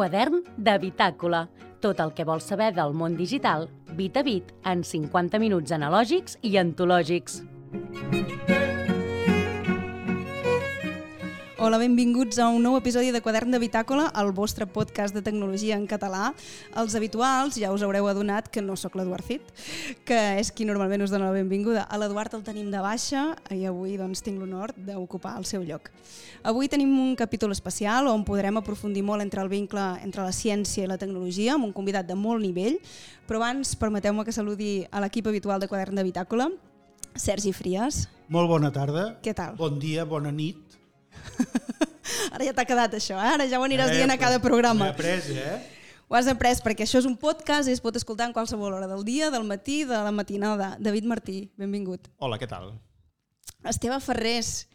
Quadern de Bitàcola. Tot el que vols saber del món digital, bit a bit, en 50 minuts analògics i antològics. Hola, benvinguts a un nou episodi de Quadern de Bitàcola, el vostre podcast de tecnologia en català. Els habituals ja us haureu adonat que no sóc l'Eduard Cid, que és qui normalment us dona la benvinguda. A l'Eduard el tenim de baixa i avui doncs, tinc l'honor d'ocupar el seu lloc. Avui tenim un capítol especial on podrem aprofundir molt entre el vincle entre la ciència i la tecnologia, amb un convidat de molt nivell, però abans permeteu-me que saludi a l'equip habitual de Quadern de Bitàcola, Sergi Frias. Molt bona tarda. Què tal? Bon dia, bona nit. Ara ja t'ha quedat això, eh? ara ja ho aniràs eh, dient a cada programa. Ho après, eh? Ho has après perquè això és un podcast i es pot escoltar en qualsevol hora del dia, del matí, de la matinada. David Martí, benvingut. Hola, què tal? Esteve Ferrés,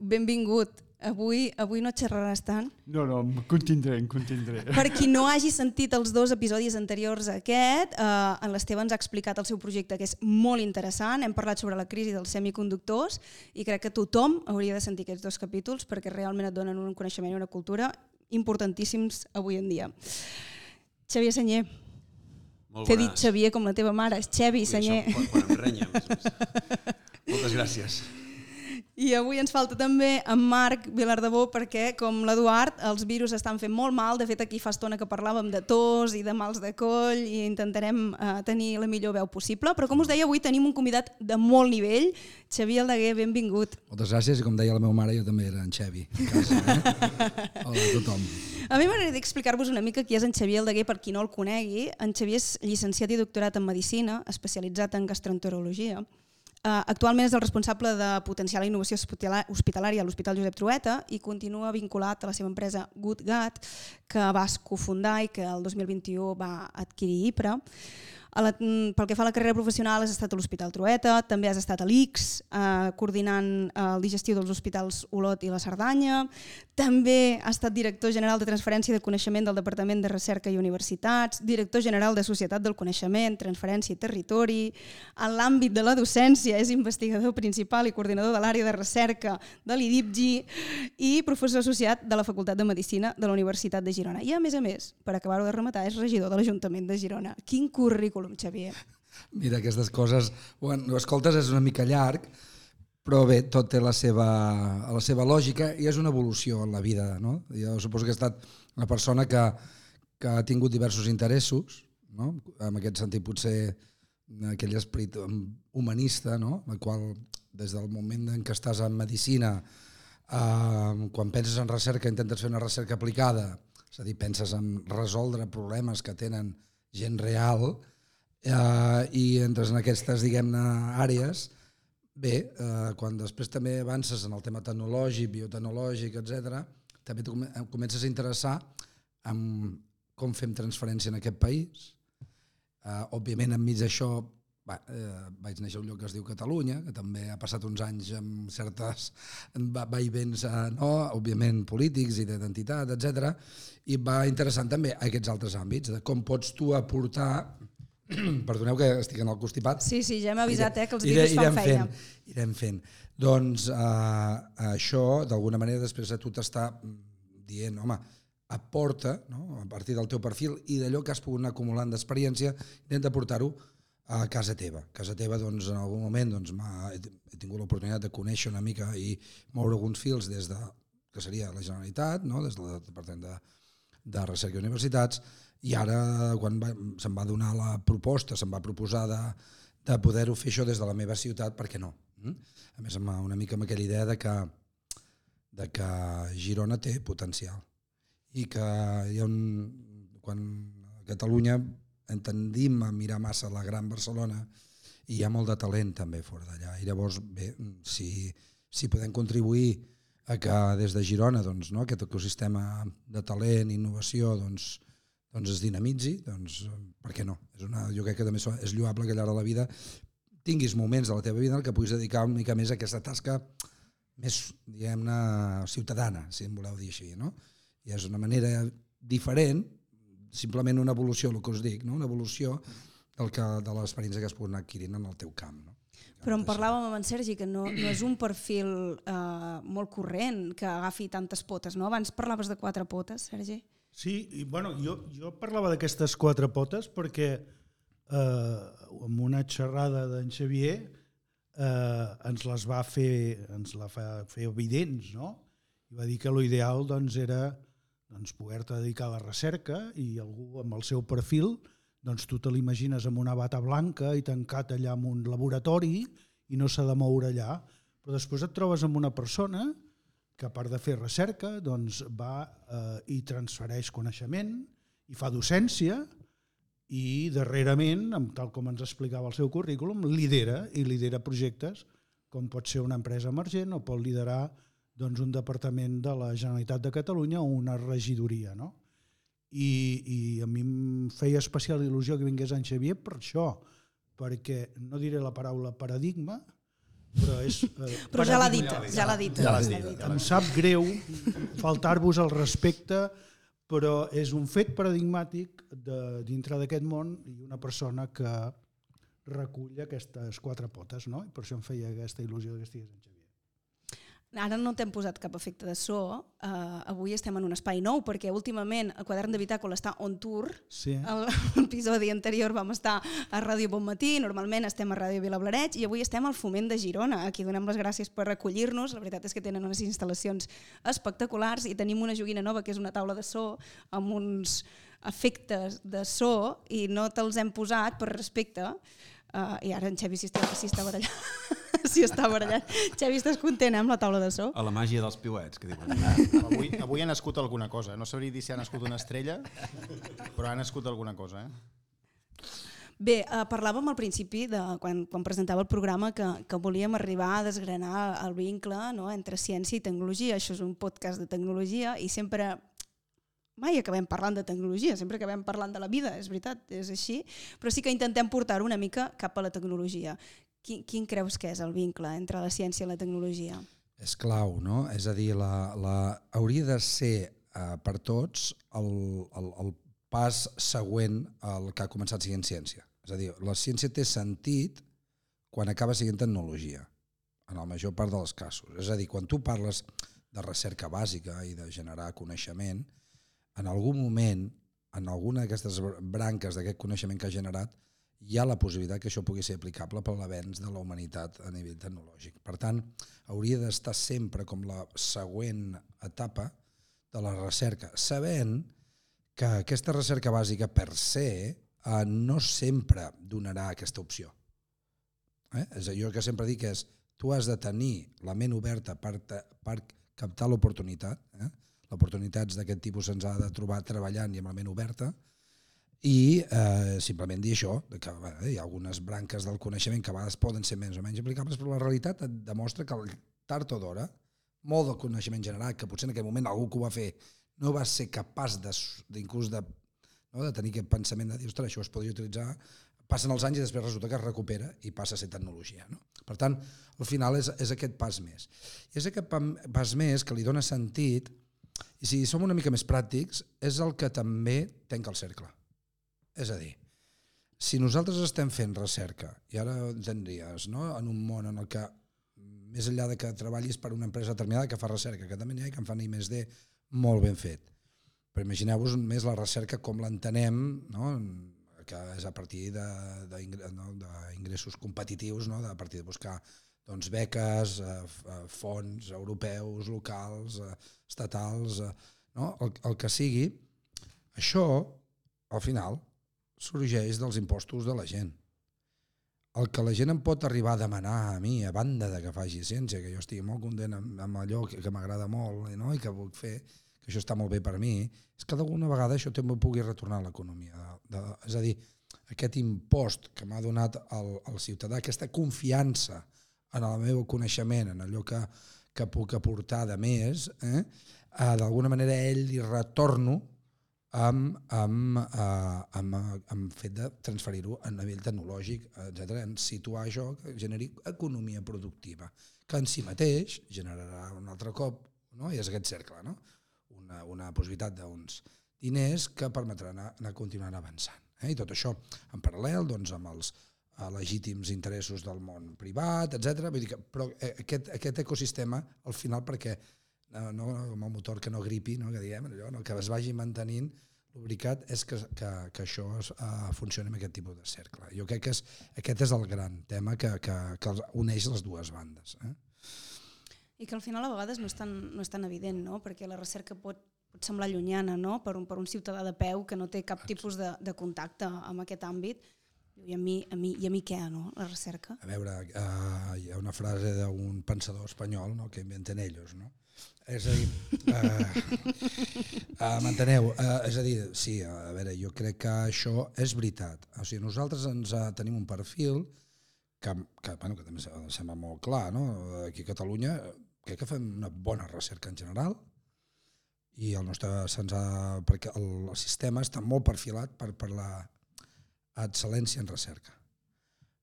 benvingut. Avui, avui no xerraràs tant. No, no, em contindré, em contindré. Per qui no hagi sentit els dos episodis anteriors a aquest, eh, en l'Esteve ens ha explicat el seu projecte, que és molt interessant. Hem parlat sobre la crisi dels semiconductors i crec que tothom hauria de sentir aquests dos capítols perquè realment et donen un coneixement i una cultura importantíssims avui en dia. Xavier Senyer. T'he dit Xavier com la teva mare, és Xavi Senyer. Quan, quan em renya. Més, més. Moltes gràcies. I avui ens falta també en Marc Vilardebó perquè, com l'Eduard, els virus estan fent molt mal. De fet, aquí fa estona que parlàvem de tos i de mals de coll i intentarem eh, tenir la millor veu possible. Però, com us deia, avui tenim un convidat de molt nivell. Xavier Aldeguer, benvingut. Moltes gràcies i com deia la meva mare, jo també era en Xavi. A casa, eh? Hola a tothom. A mi m'agradaria explicar-vos una mica qui és en Xavier Aldeguer per qui no el conegui. En Xavier és llicenciat i doctorat en Medicina, especialitzat en gastroenterologia. Uh, actualment és el responsable de potenciar la innovació hospitalària a l'Hospital Josep Trueta i continua vinculat a la seva empresa Good Gut, que va cofundar i que el 2021 va adquirir IPRA. La, pel que fa a la carrera professional has estat a l'Hospital Trueta, també has estat a l'ICS, eh, coordinant el digestiu dels hospitals Olot i la Cerdanya, també ha estat director general de transferència de coneixement del Departament de Recerca i Universitats, director general de Societat del Coneixement, Transferència i Territori, en l'àmbit de la docència és investigador principal i coordinador de l'àrea de recerca de l'IDIPGI i professor associat de la Facultat de Medicina de la Universitat de Girona. I a més a més, per acabar-ho de rematar, és regidor de l'Ajuntament de Girona. Quin currículum currículum, Xavier? Mira, aquestes coses, quan ho escoltes és una mica llarg, però bé, tot té la seva, la seva lògica i és una evolució en la vida. No? Jo suposo que he estat una persona que, que ha tingut diversos interessos, no? en aquest sentit potser aquell esperit humanista, no? el qual des del moment en què estàs en medicina, eh, quan penses en recerca intentes fer una recerca aplicada, és a dir, penses en resoldre problemes que tenen gent real, eh, i entres en aquestes, diguem-ne, àrees, bé, eh, quan després també avances en el tema tecnològic, biotecnològic, etc, també comences a interessar en com fem transferència en aquest país. Eh, òbviament, enmig d'això, va, eh, vaig néixer a un lloc que es diu Catalunya, que també ha passat uns anys amb certes vaivents, eh, no? òbviament polítics i d'identitat, etc. i va interessant també aquests altres àmbits, de com pots tu aportar Perdoneu que estic en el constipat. Sí, sí, ja hem avisat eh, que els virus fan feina. Fent, irem fent. Doncs uh, això, d'alguna manera, després de tu t'està dient, home, aporta, no? a partir del teu perfil i d'allò que has pogut anar acumulant d'experiència, intenta portar-ho a casa teva. A casa teva, doncs, en algun moment doncs, he tingut l'oportunitat de conèixer una mica i moure alguns fils des de, que seria la Generalitat, no? des del Departament de, de Recerca i Universitats, i ara quan va, se'm va donar la proposta, se'm va proposar de, de poder-ho fer això des de la meva ciutat, per què no? Mm? A més, amb una mica amb aquella idea de que, de que Girona té potencial i que hi ha un, quan a Catalunya entendim a mirar massa la gran Barcelona i hi ha molt de talent també fora d'allà. I llavors, bé, si, si podem contribuir a que des de Girona doncs, no, aquest ecosistema de talent, innovació, doncs, doncs es dinamitzi, doncs per què no? És una, jo crec que també és lloable que llarg de la vida tinguis moments de la teva vida en què puguis dedicar una mica més a aquesta tasca més, diguem-ne, ciutadana, si em voleu dir així, no? I és una manera diferent, simplement una evolució, el que us dic, no? una evolució del que, de l'experiència que has pogut anar adquirint en el teu camp. No? Però en parlàvem amb en Sergi, que no, no és un perfil eh, molt corrent que agafi tantes potes, no? Abans parlaves de quatre potes, Sergi. Sí, i bueno, jo, jo parlava d'aquestes quatre potes perquè eh, amb una xerrada d'en Xavier eh, ens les va fer, ens la fa fer evidents, no? I va dir que l'ideal doncs, era doncs, poder-te dedicar a la recerca i algú amb el seu perfil, doncs tu te l'imagines amb una bata blanca i tancat allà en un laboratori i no s'ha de moure allà, però després et trobes amb una persona que a part de fer recerca doncs va eh, i transfereix coneixement i fa docència i darrerament, amb tal com ens explicava el seu currículum, lidera i lidera projectes com pot ser una empresa emergent o pot liderar doncs, un departament de la Generalitat de Catalunya o una regidoria. No? I, I a mi em feia especial il·lusió que vingués en Xavier per això, perquè no diré la paraula paradigma, però és... Eh, Però ja l'ha dit, ja l'ha dit. Ja l'ha dit, em sap greu faltar-vos al respecte, però és un fet paradigmàtic de, dintre d'aquest món i una persona que recull aquestes quatre potes, no? I per això em feia aquesta il·lusió que estigués en Xavier. Ara no t'hem posat cap efecte de so. Uh, avui estem en un espai nou perquè últimament el quadern de Bitàcola està on tour. Sí. L'episodi anterior vam estar a Ràdio Bon Matí, normalment estem a Ràdio Vilablareig i avui estem al Foment de Girona. Aquí donem les gràcies per acollir-nos. La veritat és que tenen unes instal·lacions espectaculars i tenim una joguina nova que és una taula de so amb uns efectes de so i no te'ls hem posat per respecte. Uh, I ara en Xevi si està, si està barallat. si està barallat. Xevi, estàs content eh, amb la taula de so? A la màgia dels piuets, que diuen. Avui, avui ha nascut alguna cosa. No sabria dir si ha nascut una estrella, però ha nascut alguna cosa. Eh? Bé, eh, parlàvem al principi, de, quan, quan presentava el programa, que, que volíem arribar a desgranar el vincle no, entre ciència i tecnologia. Això és un podcast de tecnologia i sempre mai acabem parlant de tecnologia, sempre acabem parlant de la vida, és veritat, és així, però sí que intentem portar-ho una mica cap a la tecnologia. Quin, quin creus que és el vincle entre la ciència i la tecnologia? És clau, no? És a dir, la, la, hauria de ser eh, per tots el, el, el pas següent al que ha començat sent ciència. És a dir, la ciència té sentit quan acaba sent tecnologia, en la major part dels casos. És a dir, quan tu parles de recerca bàsica i de generar coneixement, en algun moment, en alguna d'aquestes branques d'aquest coneixement que ha generat, hi ha la possibilitat que això pugui ser aplicable per l'avenç de la humanitat a nivell tecnològic. Per tant, hauria d'estar sempre com la següent etapa de la recerca, sabent que aquesta recerca bàsica per se eh, no sempre donarà aquesta opció. Eh? És allò que sempre dic és tu has de tenir la ment oberta per, per captar l'oportunitat, eh? L'oportunitats d'aquest tipus se'ns ha de trobar treballant i amb la ment oberta, i eh, simplement dir això, de que bé, hi ha algunes branques del coneixement que a vegades poden ser més o menys aplicables, però la realitat et demostra que tard o d'hora, molt del coneixement generat, que potser en aquell moment algú que ho va fer no va ser capaç d'inclús de, no, de tenir aquest pensament de dir, ostres, això es podria utilitzar, passen els anys i després resulta que es recupera i passa a ser tecnologia. No? Per tant, al final és, és aquest pas més. I és aquest pas més que li dona sentit, i si som una mica més pràctics, és el que també tenca el cercle. És a dir, si nosaltres estem fent recerca, i ara tindries no? en un món en el que, més enllà de que treballis per una empresa determinada que fa recerca, que també n'hi ha que en fan I més D molt ben fet, però imagineu-vos més la recerca com l'entenem, no? que és a partir d'ingressos no? competitius, no? a partir de buscar doncs, beques, eh, fons europeus, locals, eh, estatals, eh, no? el, el que sigui, això, al final, sorgeix dels impostos de la gent. El que la gent em pot arribar a demanar a mi, a banda de que faci ciència, que jo estigui molt content amb, amb allò que, que m'agrada molt no? i que vull fer, que això està molt bé per mi, és que d'alguna vegada això també pugui retornar a l'economia. És a dir, aquest impost que m'ha donat el, el ciutadà, aquesta confiança en el meu coneixement, en allò que, que puc aportar de més, eh? eh d'alguna manera a ell li retorno amb, amb, eh, amb, amb fet de transferir-ho a nivell tecnològic, etc. en situar això que generi economia productiva, que en si mateix generarà un altre cop, no? i és aquest cercle, no? una, una possibilitat d'uns diners que permetran anar, anar continuant avançant. Eh? I tot això en paral·lel doncs, amb els eh, legítims interessos del món privat, etc. Vull dir que, però eh, aquest, aquest ecosistema, al final, perquè no, no com el motor que no gripi, no, que diem, allò, no, que es vagi mantenint lubricat és que, que, que això es, uh, funcioni amb aquest tipus de cercle. Jo crec que és, aquest és el gran tema que, que, que uneix les dues bandes. Eh? I que al final a vegades no és tan, no és tan evident, no? perquè la recerca pot, pot semblar llunyana no? per, un, per un ciutadà de peu que no té cap tipus de, de contacte amb aquest àmbit, i a mi, a mi, i a mi què, no? La recerca? A veure, uh, hi ha una frase d'un pensador espanyol no? que inventen ells, no? És a dir, uh, uh, m'enteneu? Uh, és a dir, sí, a veure, jo crec que això és veritat. O sigui, nosaltres ens uh, tenim un perfil que, que, bueno, que també sembla molt clar, no? Aquí a Catalunya crec que fem una bona recerca en general i el nostre se'ns ha, perquè el, el sistema està molt perfilat per, per la excel·lència en recerca.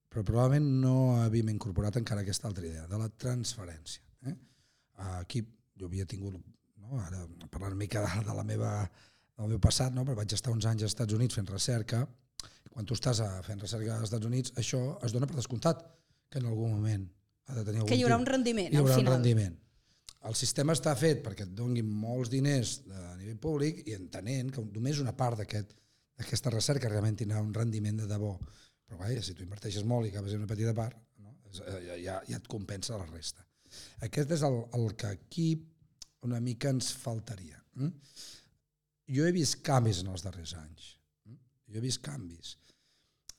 Però probablement no havíem incorporat encara aquesta altra idea, de la transferència. Eh? Aquí jo havia tingut, no, ara parlant una mica de, de la meva, del meu passat, no? però vaig estar uns anys als Estats Units fent recerca, quan tu estàs a, fent recerca als Estats Units, això es dona per descomptat, que en algun moment ha de tenir algun Que hi haurà un rendiment hi haurà al un final. rendiment. El sistema està fet perquè et donguin molts diners a nivell públic i entenent que només una part d'aquest aquesta recerca realment tindrà un rendiment de debò. Però vaja, si tu inverteixes molt i acabes en una petita part, no? Eh, ja, ja, ja et compensa la resta. Aquest és el, el que aquí una mica ens faltaria. Mm? Jo he vist canvis en els darrers anys. Mm? Jo he vist canvis.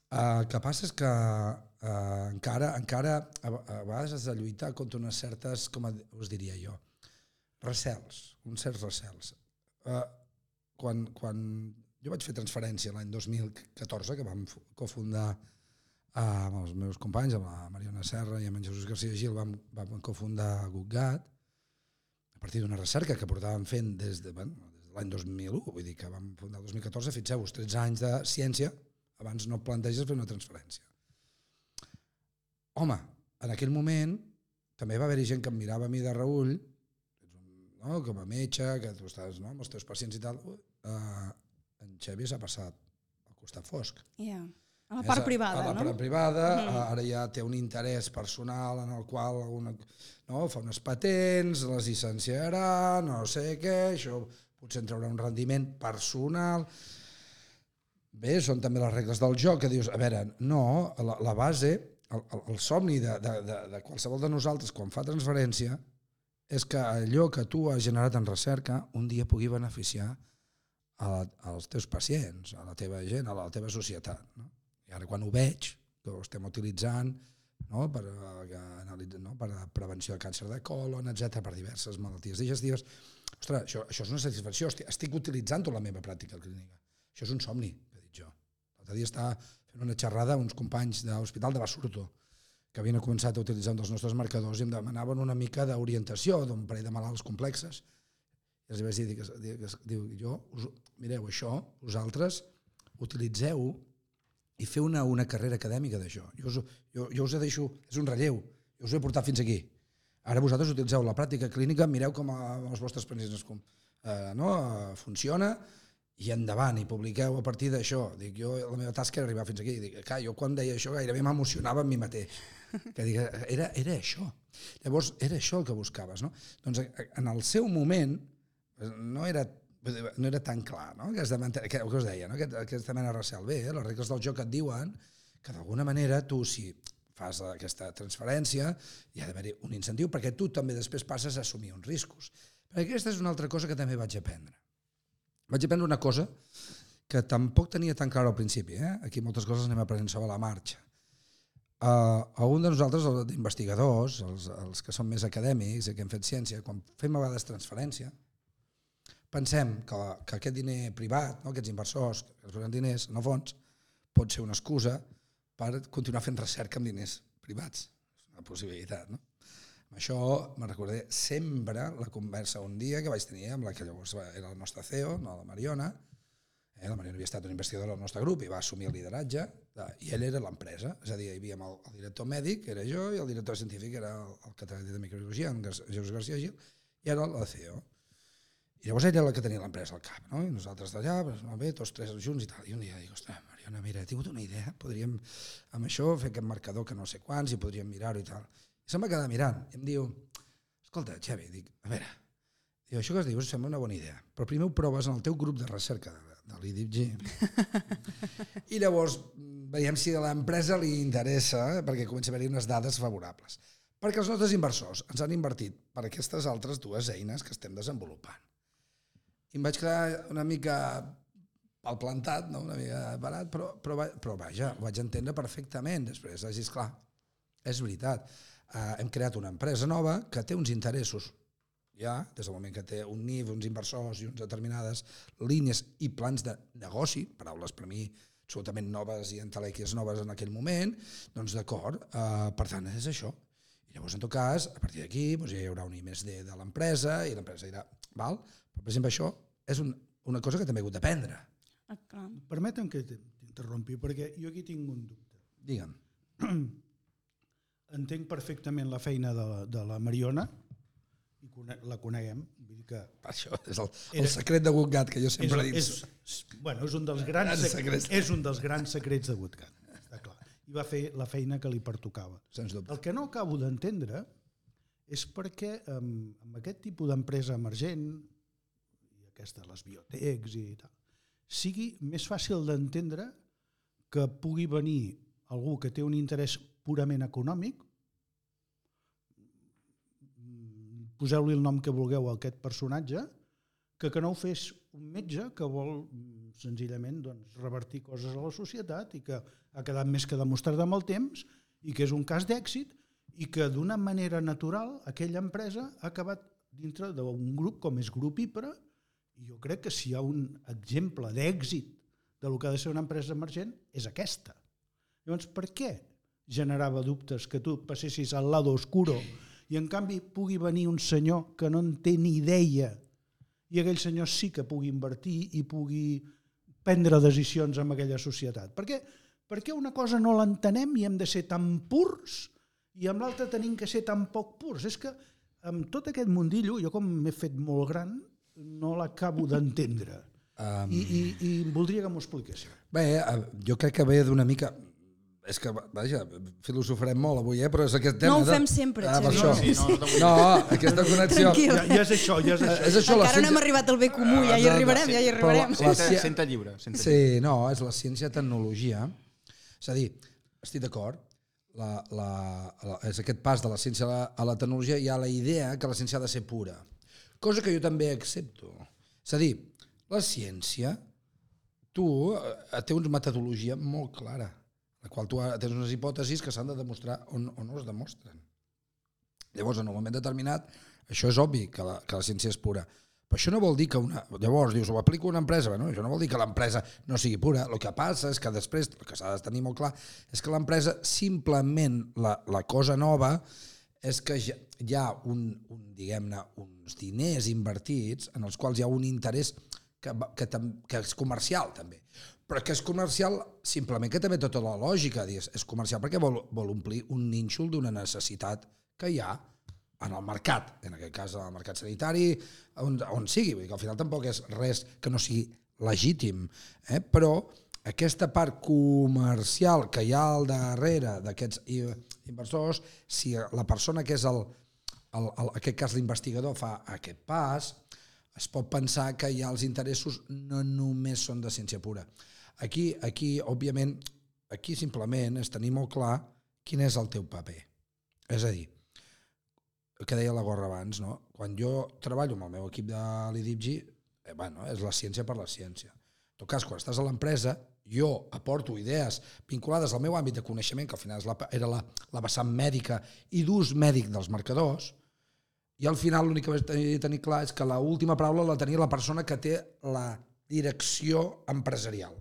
Uh, el que passa és que uh, encara, encara a, a vegades has de lluitar contra unes certes, com us diria jo, recels, uns certs recels. Uh, quan, quan jo vaig fer transferència l'any 2014, que vam fu- cofundar uh, amb els meus companys, amb la Mariona Serra i amb en Jesús García Gil, vam, vam cofundar GutGat, a partir d'una recerca que portàvem fent des de, bueno, des de l'any 2001, vull dir que vam fundar el 2014, fixeu-vos, 13 anys de ciència, abans no planteges fer una transferència. Home, en aquell moment també va haver-hi gent que em mirava a mi de reull, no, com a metge, que tu estàs no, amb els teus pacients i tal, uh, en Xavi s'ha passat al costat fosc. Ja. A la És part privada, a la no? part privada, Mhm. ara ja té un interès personal en el qual alguna, no, fa unes patents, les llicenciarà, no sé què, això potser en traurà un rendiment personal. Bé, són també les regles del joc, que dius, a veure, no, la, la base, el, el, el somni de, de, de, de qualsevol de nosaltres quan fa transferència és que allò que tu has generat en recerca un dia pugui beneficiar a la, als teus pacients, a la teva gent, a la teva societat. No? I ara quan ho veig, que ho estem utilitzant no? Per, eh, no? per a prevenció de càncer de colon, etc per diverses malalties digestives, ostres, això, això és una satisfacció, estic, estic utilitzant-ho a la meva pràctica clínica. Això és un somni, he dit jo. L'altre dia estava fent una xerrada uns companys de l'Hospital de Basurto, que havien començat a utilitzar un dels nostres marcadors i em demanaven una mica d'orientació d'un parell de malalts complexes. I els vaig dir, dic, dic, dic, jo, us, mireu, això, vosaltres utilitzeu i fer una, una carrera acadèmica d'això. Jo, us- jo, jo us deixo, és un relleu, jo us he portat fins aquí. Ara vosaltres utilitzeu la pràctica clínica, mireu com a, amb els vostres pacients com, eh, no, eh, funciona i endavant, i publiqueu a partir d'això. Dic, jo, la meva tasca era arribar fins aquí. Dic, clar, jo quan deia això gairebé m'emocionava amb mi mateix. Que dic, era, era això. Llavors, era això el que buscaves. No? Doncs eh, en el seu moment eh, no era no era tan clar, no? mantenir, que, que us deia, no? Aquest, aquesta mena de recel. Bé, eh? les regles del joc et diuen que d'alguna manera tu, si fas aquesta transferència, hi ha d'haver un incentiu perquè tu també després passes a assumir uns riscos. Perquè aquesta és una altra cosa que també vaig aprendre. Vaig aprendre una cosa que tampoc tenia tan clara al principi. Eh? Aquí moltes coses anem aprenent sobre la marxa. Uh, algun de nosaltres, els investigadors, els, els que són més acadèmics i que hem fet ciència, quan fem a vegades transferència, pensem que, que aquest diner privat, no, aquests inversors que es donen diners, el fons, pot ser una excusa per continuar fent recerca amb diners privats. És una possibilitat, no? Amb això me recordé sempre la conversa un dia que vaig tenir amb la que llavors era la nostra CEO, no, la Mariona, eh, la Mariona havia estat un investigador del nostre grup i va assumir el lideratge, de, i ell era l'empresa, és a dir, hi havia el, el director mèdic, que era jo, i el director científic era el, el catedràtic de microbiologia, en Jesús García Gil, i era la CEO. I llavors ella era la que tenia l'empresa al cap, no? I nosaltres d'allà, doncs, molt bé, tots tres junts i tal. I un dia dic, ostres, Mariona, mira, he tingut una idea, podríem amb això fer aquest marcador que no sé quants i podríem mirar-ho i tal. I se'm va quedar mirant i em diu, escolta, Xavi, dic, a veure, Diu, això que es diu sembla una bona idea, però primer ho proves en el teu grup de recerca de, de l'IDIPG. I llavors veiem si a l'empresa li interessa, eh, perquè comença a haver-hi unes dades favorables. Perquè els nostres inversors ens han invertit per aquestes altres dues eines que estem desenvolupant. I em vaig quedar una mica al plantat, no? una mica barat, però, però, però vaja, ho vaig entendre perfectament després. Vaig dir, esclar, és veritat. Uh, hem creat una empresa nova que té uns interessos ja, des del moment que té un NIF, uns inversors i unes determinades línies i plans de negoci, paraules per mi absolutament noves i entelèquies noves en aquell moment, doncs d'acord, uh, per tant és això. I llavors, en tot cas, a partir d'aquí doncs, ja hi haurà un IMSD de l'empresa i l'empresa dirà, val? Però, per exemple, això és un, una cosa que també he hagut d'aprendre. Ah, clar. Permetem que t'interrompi, perquè jo aquí tinc un dubte. Digue'm. Entenc perfectament la feina de la, de la Mariona, i cone la coneguem, vull dir que Això és el, el Era- secret de Gutgat que jo és, sempre dic. és, és, bueno, és un dels grans, Grans sec secrets. és un dels grans secrets de Woodcat, està clar. I va fer la feina que li pertocava. Sens dubte. El que no acabo d'entendre és perquè amb, amb aquest tipus d'empresa emergent, aquestes, les biotecs i tal, sigui més fàcil d'entendre que pugui venir algú que té un interès purament econòmic, poseu-li el nom que vulgueu a aquest personatge, que que no ho fes un metge que vol senzillament doncs, revertir coses a la societat i que ha quedat més que demostrat amb el temps i que és un cas d'èxit i que d'una manera natural aquella empresa ha acabat dintre d'un grup com és Grup IPRA i jo crec que si hi ha un exemple d'èxit de lo que ha de ser una empresa emergent és aquesta. Llavors, per què generava dubtes que tu passessis al lado oscuro i en canvi pugui venir un senyor que no en té ni idea i aquell senyor sí que pugui invertir i pugui prendre decisions en aquella societat. Per què, per què una cosa no l'entenem i hem de ser tan purs i amb l'altra tenim que ser tan poc purs? És que amb tot aquest mundillo, jo com m'he fet molt gran, no l'acabo d'entendre. Um, I, i, I voldria que m'ho expliquéssiu. Bé, eh, jo crec que ve d'una mica... És que, vaja, filosofarem molt avui, eh? però és aquest tema... No ho de- fem sempre, Ah, Xavier. això. Sí, no, no No, aquesta connexió... Tranquil. Ja, ja és això, ja és això. És això, la Encara no hem ciència- arribat al bé comú, ja hi Ah, no, arribarem, ja hi arribarem. la- Senta, ciència- senta lliure. Senta lliure. Sí, no, és la ciència-tecnologia. És a dir, estic d'acord, la, la, la, és aquest pas de la ciència a la, a la tecnologia, hi ha la idea que la ciència ha de ser pura. Cosa que jo també accepto. És a dir, la ciència, tu eh, té una metodologia molt clara, la qual tu tens unes hipòtesis que s'han de demostrar o no, o no es demostren. Llavors, en un moment determinat, això és obvi que la, que la ciència és pura. Però això no vol dir que una... Llavors, dius, ho aplico a una empresa. Bueno, això no vol dir que l'empresa no sigui pura. El que passa és que després, el que s'ha de tenir molt clar, és que l'empresa simplement, la, la cosa nova, és que ja, hi ha un, un diguem-ne, uns diners invertits en els quals hi ha un interès que, que, que és comercial, també. Però que és comercial simplement que també tota la lògica. És, és comercial perquè vol, vol omplir un nínxol d'una necessitat que hi ha en el mercat, en aquest cas en el mercat sanitari, on, on sigui, vull dir que al final tampoc és res que no sigui legítim, eh? però aquesta part comercial que hi ha al darrere d'aquests inversors, si la persona que és el, el, el, aquest cas l'investigador fa aquest pas, es pot pensar que ja els interessos no només són de ciència pura. Aquí, aquí òbviament, aquí simplement és tenir molt clar quin és el teu paper. És a dir, el que deia la Gorra abans, no? quan jo treballo amb el meu equip de l'IDIPG, eh, bueno, és la ciència per la ciència. En tot cas, quan estàs a l'empresa, jo aporto idees vinculades al meu àmbit de coneixement, que al final la, era la, la vessant mèdica i d'ús mèdic dels marcadors, i al final l'únic que vaig tenir, tenir clar és que la última paraula la tenia la persona que té la direcció empresarial.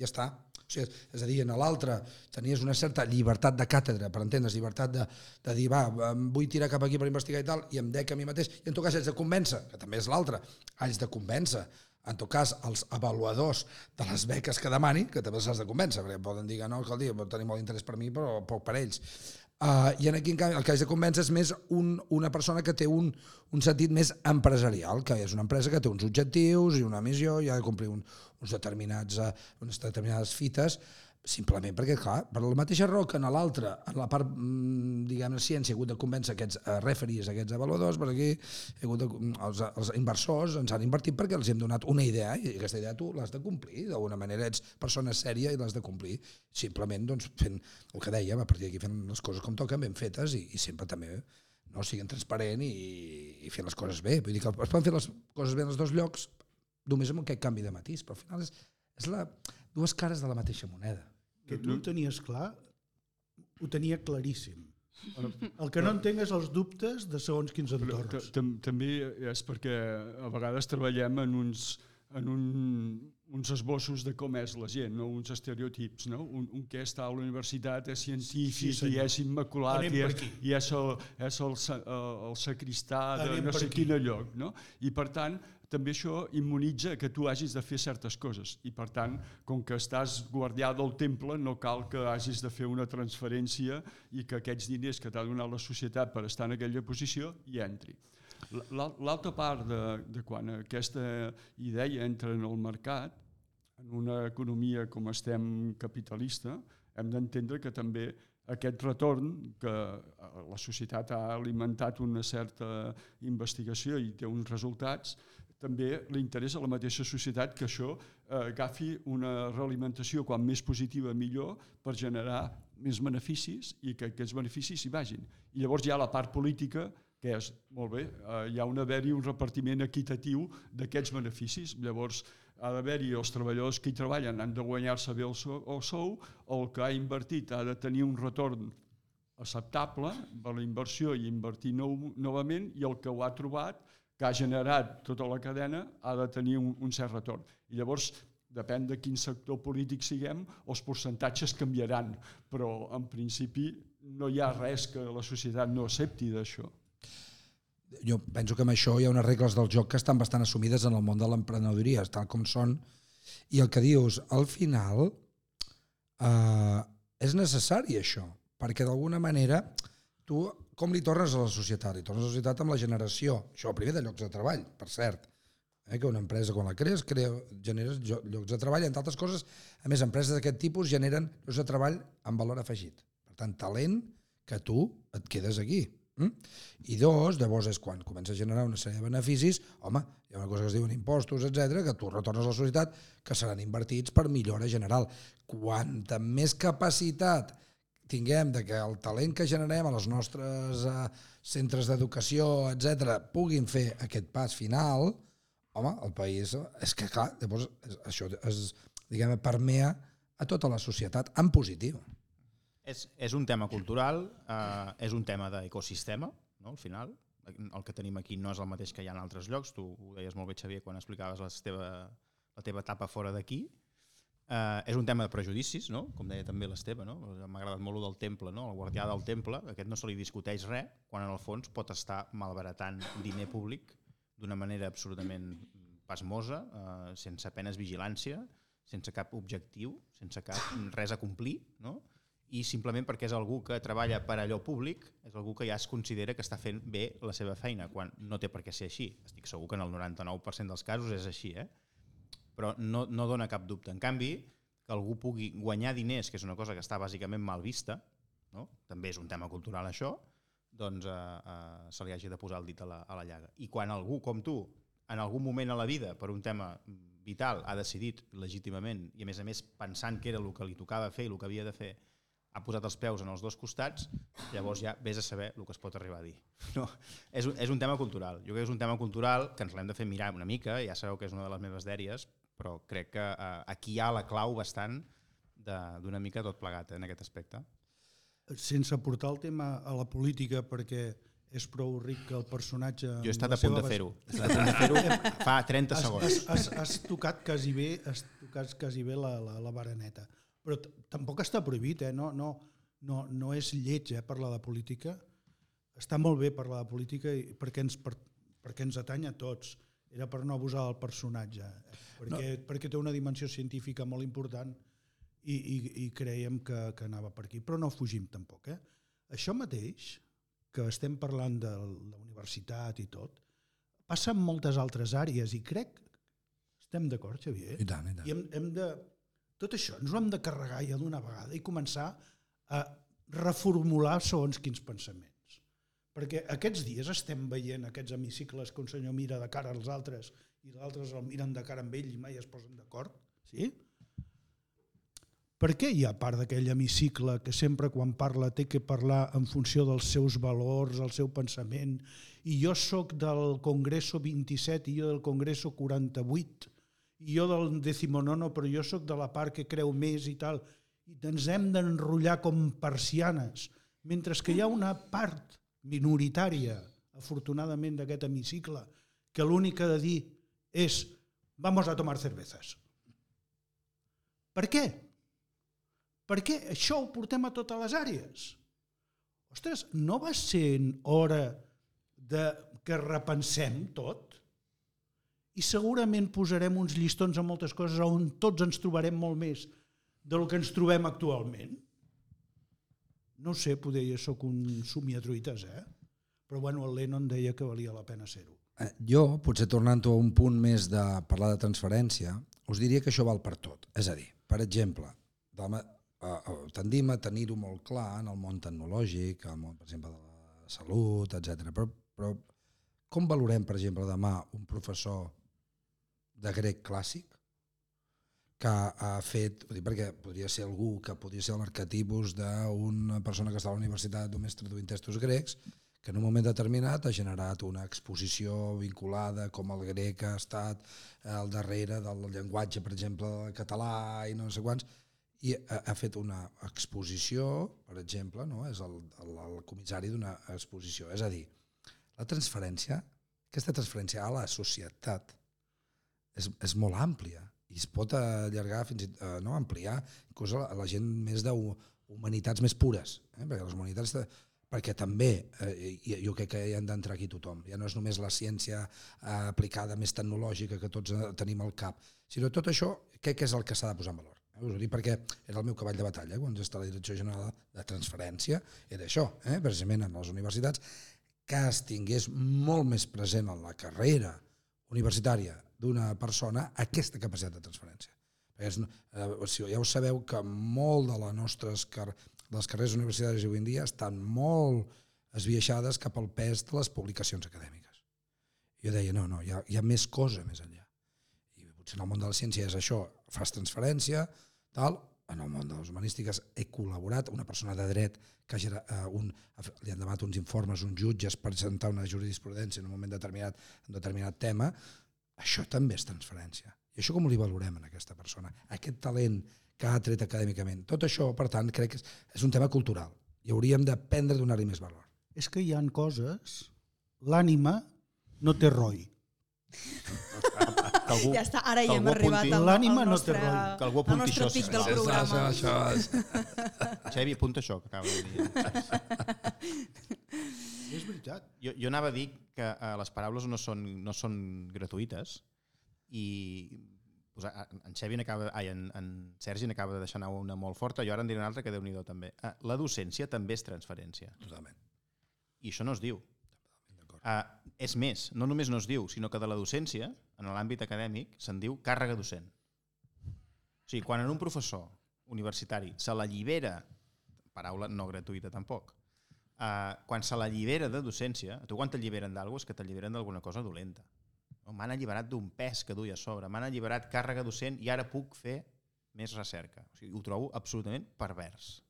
Ja està. O sigui, és a dir, en l'altre tenies una certa llibertat de càtedra, per entendre's, llibertat de, de dir, va, em vull tirar cap aquí per investigar i tal, i em dec a mi mateix, i en tot cas haig de convèncer, que també és l'altre, haig de convèncer, en tot cas, els avaluadors de les beques que demani, que també s'has de convèncer, perquè poden dir que no, que el dia pot tenir molt interès per mi, però poc per ells. Uh, I en aquí, en canvi, el que haig de convèncer és més un, una persona que té un, un sentit més empresarial, que és una empresa que té uns objectius i una missió i ha de complir un, uns determinats, uh, unes determinades fites Simplement perquè, clar, per la mateixa raó que en l'altra, en la part, mm, diguem-ne, ciència, he hagut de convèncer aquests uh, referees, aquests avaluadors, per aquí hagut de, els, els inversors ens han invertit perquè els hem donat una idea i aquesta idea tu l'has de complir, d'alguna manera ets persona sèria i l'has de complir. Simplement, doncs, fent el que dèiem, a partir d'aquí fent les coses com toquen, ben fetes i, i sempre també no siguin transparent i, i fent les coses bé. Vull dir que es poden fer les coses bé en els dos llocs només amb aquest canvi de matís, però al final és, és la, dues cares de la mateixa moneda. Que tu ho tenies clar, ho tenia claríssim. El que no entenc és els dubtes de segons quins entorns. També és perquè a vegades treballem en uns, en un, uns esbossos de com és la gent, no? uns estereotips. No? Un, un que està a la universitat és científic sí, i és immaculat i és, i és, el, és el, el, el sacristà de Anem no sé quin lloc. No? I per tant, també això immunitza que tu hagis de fer certes coses i per tant, com que estàs guardià del temple, no cal que hagis de fer una transferència i que aquests diners que t'ha donat la societat per estar en aquella posició hi entri. L'altra part de, de quan aquesta idea entra en el mercat, en una economia com estem capitalista, hem d'entendre que també aquest retorn que la societat ha alimentat una certa investigació i té uns resultats, també li interessa a la mateixa societat que això eh, agafi una realimentació quan més positiva millor per generar més beneficis i que aquests beneficis hi vagin. I llavors hi ha la part política que és, molt bé, eh, hi ha un haver-hi un repartiment equitatiu d'aquests beneficis. Llavors, ha d'haver-hi els treballadors que hi treballen han de guanyar-se bé el sou, el sou, el que ha invertit ha de tenir un retorn acceptable per la inversió i invertir nou, novament i el que ho ha trobat que ha generat tota la cadena ha de tenir un, un cert retorn. I llavors, depèn de quin sector polític siguem, els percentatges canviaran, però en principi no hi ha res que la societat no accepti d'això. Jo penso que amb això hi ha unes regles del joc que estan bastant assumides en el món de l'emprenedoria, tal com són, i el que dius, al final, eh, és necessari això, perquè d'alguna manera tu com li tornes a la societat? Li tornes a la societat amb la generació, això primer de llocs de treball, per cert, eh, que una empresa quan la crees crea, generes llocs de treball, entre altres coses, a més, empreses d'aquest tipus generen llocs de treball amb valor afegit. Per tant, talent que tu et quedes aquí. Mm? I dos, llavors és quan comença a generar una sèrie de beneficis, home, hi ha una cosa que es diuen impostos, etc que tu retornes a la societat, que seran invertits per millora general. Quanta més capacitat tinguem de que el talent que generem a les nostres uh, centres d'educació, etc puguin fer aquest pas final, home, el país... És que, clar, llavors això es, diguem, permea a tota la societat en positiu. És, és un tema cultural, eh, és un tema d'ecosistema, no, al final. El que tenim aquí no és el mateix que hi ha en altres llocs. Tu ho deies molt bé, Xavier, quan explicaves la teva, la teva etapa fora d'aquí. Uh, és un tema de prejudicis, no? com deia també l'Esteve, no? m'ha agradat molt el del temple, no? el guardià del temple, aquest no se li discuteix res, quan en el fons pot estar malbaratant diner públic d'una manera absolutament pasmosa, uh, sense apenes vigilància, sense cap objectiu, sense cap res a complir, no? i simplement perquè és algú que treballa per allò públic, és algú que ja es considera que està fent bé la seva feina, quan no té per què ser així. Estic segur que en el 99% dels casos és així, eh? Però no, no dona cap dubte. En canvi, que algú pugui guanyar diners, que és una cosa que està bàsicament mal vista, no? també és un tema cultural això, doncs eh, eh, se li hagi de posar el dit a la, a la llaga. I quan algú com tu, en algun moment a la vida, per un tema vital, ha decidit legítimament, i a més a més pensant que era el que li tocava fer i el que havia de fer, ha posat els peus en els dos costats, llavors ja vés a saber el que es pot arribar a dir. No, és, un, és un tema cultural. Jo crec que és un tema cultural que ens l'hem de fer mirar una mica, ja sabeu que és una de les meves dèries, però crec que eh, aquí hi ha la clau bastant d'una mica tot plegat eh, en aquest aspecte. Sense portar el tema a la política perquè és prou ric que el personatge... Jo he estat a punt de fer-ho. Fer-ho fa 30 has, segons. Has, has, has tocat quasi bé, has tocat quasi bé la, la, la baraneta. Però tampoc està prohibit, eh? no, no, no, no és lleig eh, parlar de política. Està molt bé parlar de política perquè ens, per, perquè ens atany a tots era per no abusar del personatge, perquè, no. perquè té una dimensió científica molt important i, i, i creiem que, que anava per aquí, però no fugim tampoc. Eh? Això mateix, que estem parlant de la universitat i tot, passa en moltes altres àrees i crec, estem d'acord, Xavier? I tant, i tant. I hem, hem de tot això ens ho hem de carregar ja d'una vegada i començar a reformular segons quins pensaments. Perquè aquests dies estem veient aquests hemicicles que un senyor mira de cara als altres i els altres el miren de cara amb ell i mai es posen d'acord. Sí? Per què hi ha part d'aquell hemicicle que sempre quan parla té que parlar en funció dels seus valors, el seu pensament, i jo sóc del Congreso 27 i jo del Congreso 48, i jo del decimonono, però jo sóc de la part que creu més i tal, i ens hem d'enrotllar com persianes, mentre que hi ha una part minoritària, afortunadament, d'aquest hemicicle, que l'únic que ha de dir és vamos a tomar cervezas. Per què? Perquè això ho portem a totes les àrees. Ostres, no va ser hora de que repensem tot? I segurament posarem uns llistons a moltes coses on tots ens trobarem molt més del que ens trobem actualment. No sé, poder jo sóc un somiatruites, eh? Però bueno, el Lennon deia que valia la pena ser-ho. Eh, Jo, potser tornant a un punt més de parlar de transferència, us diria que això val per tot. És a dir, per exemple, de la, uh, tendim a tenir-ho molt clar en el món tecnològic, en el món, per exemple, de la salut, etc. Però, però com valorem, per exemple, demà un professor de grec clàssic que ha fet, dir, perquè podria ser algú que podria ser l'arquetipus d'una persona que està a la universitat només traduint textos grecs, que en un moment determinat ha generat una exposició vinculada com el grec ha estat al darrere del llenguatge, per exemple, català i no sé quants, i ha, ha fet una exposició, per exemple, no? és el, el, el comissari d'una exposició. És a dir, la transferència, aquesta transferència a la societat és, és molt àmplia i es pot allargar fins i tot, eh, no, ampliar inclús a la, a la gent més d'humanitats més pures, eh? perquè les humanitats de, perquè també, eh, jo crec que hi han d'entrar aquí tothom, ja no és només la ciència eh, aplicada més tecnològica que tots eh, tenim al cap, sinó tot això crec que és el que s'ha de posar en valor. Eh? Us ho dic perquè era el meu cavall de batalla, eh? quan estava a la Direcció General de Transferència, era això, eh? precisament en les universitats, que es tingués molt més present en la carrera universitària d'una persona aquesta capacitat de transferència. És, eh, ja ho sabeu que molt de les nostres car les carreres universitàries avui en dia estan molt esbiaixades cap al pes de les publicacions acadèmiques. Jo deia, no, no, hi ha, hi ha més cosa més enllà. I potser en el món de la ciència és això, fas transferència, tal, en el món de les humanístiques he col·laborat, una persona de dret que hagi, uh, un, li han demanat uns informes, uns jutges per presentar una jurisprudència en un moment determinat, en determinat tema, això també és transferència. I això com li valorem en aquesta persona? Aquest talent que ha tret acadèmicament. Tot això, per tant, crec que és, és un tema cultural i hauríem d'aprendre a donar-li més valor. És que hi han coses... L'ànima no té roi. Que algú, Ja està, ara ja hem arribat apunti- al, L'ànima no té rol. Que algú al apunti nostre això, pic del sisplau. programa. això, això. Xavi, apunta això que acaba de dir. És veritat. Jo, jo anava a dir que eh, les paraules no són, no són gratuïtes i pues, en Xavi n'acaba, ai, en, en Sergi n'acaba de deixar anar una molt forta, jo ara en diré una altra que déu nhi també. Eh, La docència també és transferència. Totalment. I això no es diu. Uh, és més, no només no es diu, sinó que de la docència, en l'àmbit acadèmic, se'n diu càrrega docent. O sigui, quan en un professor universitari se l'allibera, paraula no gratuïta tampoc, uh, quan se l'allibera de docència, tu quan t'alliberen d'alguna és que t'alliberen d'alguna cosa dolenta. No? M'han alliberat d'un pes que duia a sobre, m'han alliberat càrrega docent i ara puc fer més recerca. O sigui, ho trobo absolutament pervers.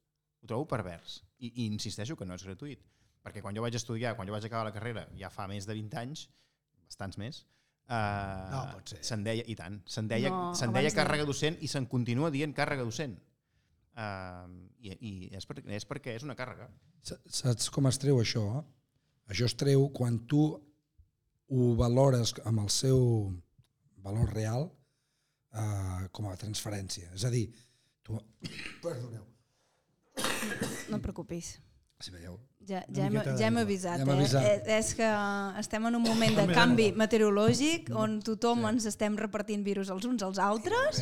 Ho trobo pervers. I, I insisteixo que no és gratuït perquè quan jo vaig estudiar, quan jo vaig acabar la carrera, ja fa més de 20 anys, bastants més, uh, No, pot ser. se'n deia, i tant, se'n deia, No, se'n deia càrrega docent i se'n continua dient càrrega docent. Uh, I i és, per, és perquè és una càrrega. Sa- Saps com es treu això? Això es treu quan tu ho valores amb el seu valor real eh, com a transferència. És a dir, tu... Perdoneu. No et preocupis. Si veieu, Ja, ja, hem, ja hem avisat, Ja hem eh? avisat. Eh, És que estem en un moment de canvi meteorològic on tothom ens estem repartint virus els uns als altres.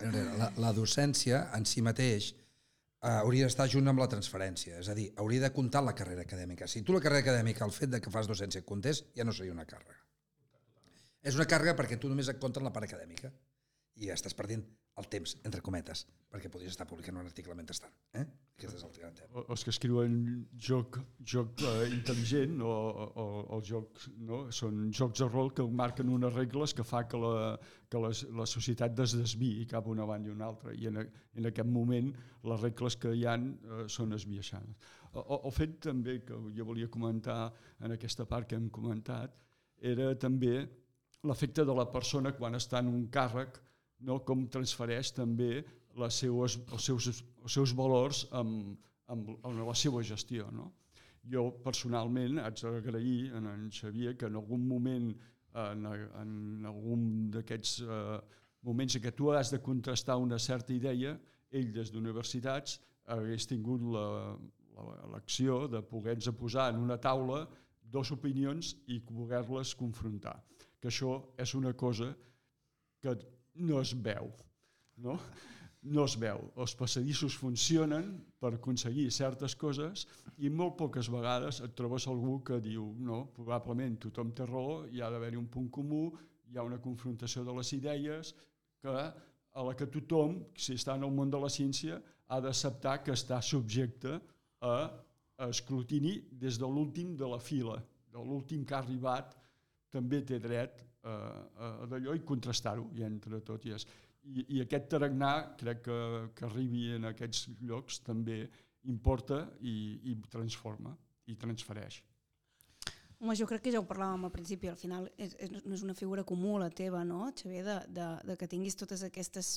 enrere. La, la docència en si mateix eh, hauria d'estar junt amb la transferència, és a dir, hauria de comptar la carrera acadèmica. Si tu la carrera acadèmica, el fet de que fas docència comptés, ja no seria una càrrega. És una càrrega perquè tu només et comptes la part acadèmica i ja estàs perdent el temps, entre cometes, perquè podries estar publicant un article mentrestant. Eh? Aquest és el gran tema. O- Els que escriuen joc, joc eh, intel·ligent o, o, o joc, no? són jocs de rol que marquen unes regles que fa que la, que la, la societat es desviï cap una banda i una altra i en, en aquest moment les regles que hi han eh, són esbiaixades. El- el fet també que jo volia comentar en aquesta part que hem comentat era també l'efecte de la persona quan està en un càrrec no? com transfereix també les seues, els, seus, els seus valors amb, amb, amb la seva gestió. No? Jo personalment haig d'agrair a en Xavier que en algun moment, en, en algun d'aquests eh, moments en què tu has de contrastar una certa idea, ell des d'universitats hagués tingut la- la- l'acció de poder-nos posar en una taula dos opinions i poder-les confrontar. Que això és una cosa que no es veu. No? No es veu. Els passadissos funcionen per aconseguir certes coses i molt poques vegades et trobes algú que diu no, probablement tothom té raó, hi ha d'haver-hi un punt comú, hi ha una confrontació de les idees que a la que tothom, si està en el món de la ciència, ha d'acceptar que està subjecte a, a escrutini des de l'últim de la fila, de l'últim que ha arribat, també té dret a, a, a d'allò i contrastar-ho i entre tot i és. I, i aquest tarannà crec que, que arribi en aquests llocs també importa i, i transforma i transfereix. Home, jo crec que ja ho parlàvem al principi, al final és, és, no és una figura comú la teva, no, Xavier, de, de, de que tinguis totes aquestes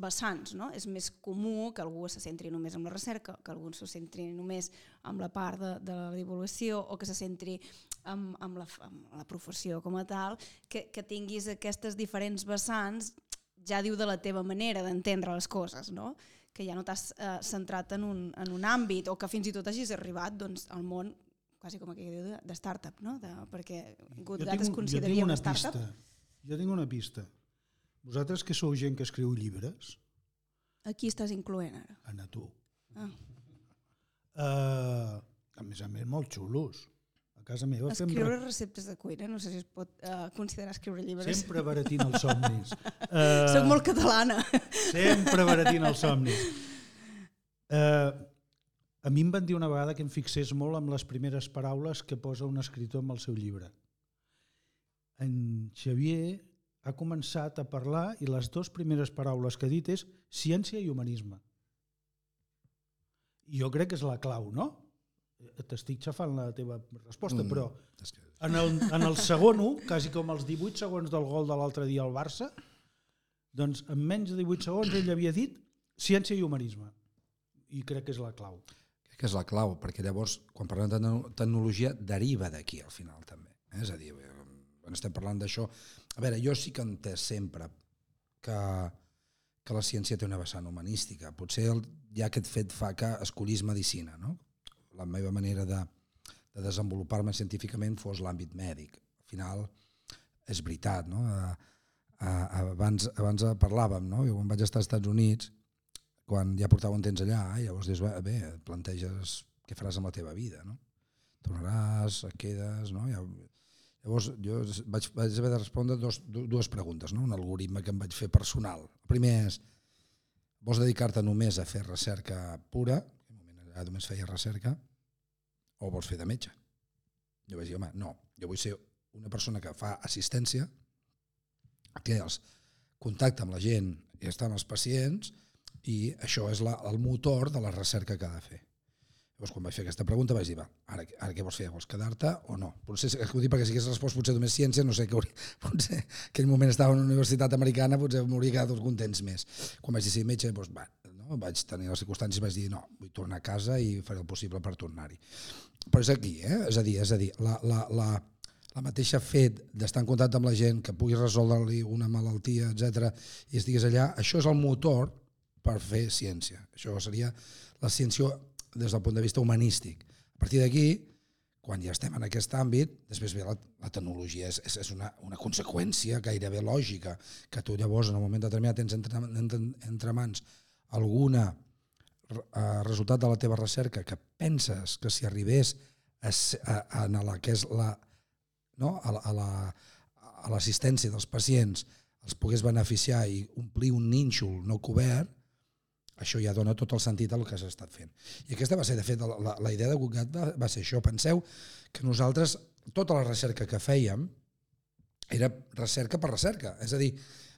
vessants, no? És més comú que algú se centri només en la recerca, que algú se centri només en la part de, de la divulgació o que se centri en, en, la, en la professió com a tal, que, que tinguis aquestes diferents vessants ja diu de la teva manera d'entendre les coses, no? que ja no t'has eh, centrat en un, en un àmbit o que fins i tot hagis arribat doncs, al món quasi com aquell diu de, de startup, no? De, perquè Good Gat es consideraria una una startup. pista. Jo tinc una pista. Vosaltres que sou gent que escriu llibres, Aquí estàs incloent ara. a tu. Ah. Uh, a més a més, molt xulos. A casa meva Escriure receptes de cuina, no sé si es pot uh, considerar escriure llibres. sempre baratint els somnis. Uh, Soc molt catalana. Sempre baratint els somnis. Uh, a mi em van dir una vegada que em fixés molt amb les primeres paraules que posa un escritor en el seu llibre. En Xavier ha començat a parlar i les dues primeres paraules que ha dit és ciència i humanisme. Jo crec que és la clau, no? T'estic xafant la teva resposta, Mm. però És que- en el, en el segon, un, quasi com els 18 segons del gol de l'altre dia al Barça, doncs en menys de 18 segons ell havia dit ciència i humanisme. I crec que és la clau. Crec que és la clau, perquè llavors, quan parlem de tecno- tecnologia, deriva d'aquí al final també. Eh? És a dir, eh, quan estem parlant d'això... A veure, jo sí que entès sempre que, que la ciència té una vessant humanística. Potser el, ja aquest fet fa que escollís medicina, no? La meva manera de, de desenvolupar-me científicament fos l'àmbit mèdic. Al final, és veritat, no? A, a, abans, abans parlàvem, no? Jo quan vaig estar als Estats Units, quan ja portava un temps allà, i llavors dius, bé, et planteges què faràs amb la teva vida, no? Tornaràs, et quedes, no? Ja, llavors jo vaig, vaig haver de respondre dos, du- dues preguntes, no? Un algoritme que em vaig fer personal. El primer és, vols dedicar-te només a fer recerca pura, allà només feia recerca, o vols fer de metge? Jo vaig dir, home, no, jo vull ser una persona que fa assistència, que els contacta amb la gent i està amb els pacients, i això és la, el motor de la recerca que ha de fer. Llavors, quan vaig fer aquesta pregunta, vaig dir, va, ara, ara què vols fer? Vols quedar-te o no? Potser, ho dic perquè si hagués respost potser només ciència, no sé, que hauria, potser en aquell moment estava en una universitat americana, potser m'hauria quedat uns contents més. Quan vaig decidir metge, doncs, va, no? vaig tenir les circumstàncies i vaig dir, no, vull tornar a casa i faré el possible per tornar-hi. Però és aquí, eh? és a dir, és a dir la, la, la, la mateixa fet d'estar en contacte amb la gent, que puguis resoldre-li una malaltia, etc i estiguis allà, això és el motor per fer ciència. Això seria la ciència des del punt de vista humanístic. A partir d'aquí, quan ja estem en aquest àmbit, després ve la, la tecnologia, és, és una, una conseqüència gairebé lògica, que tu llavors en un moment determinat tens entre, entre, entre mans alguna eh, resultat de la teva recerca que penses que si arribés a, a, a, a la que és la, no? a a la- a dels pacients els pogués beneficiar i omplir un nínxol no cobert, això ja dona tot el sentit al que s'ha estat fent. I aquesta va ser, de fet, la, la, la idea de Google va, va ser això. Penseu que nosaltres, tota la recerca que fèiem, era recerca per recerca. És a dir,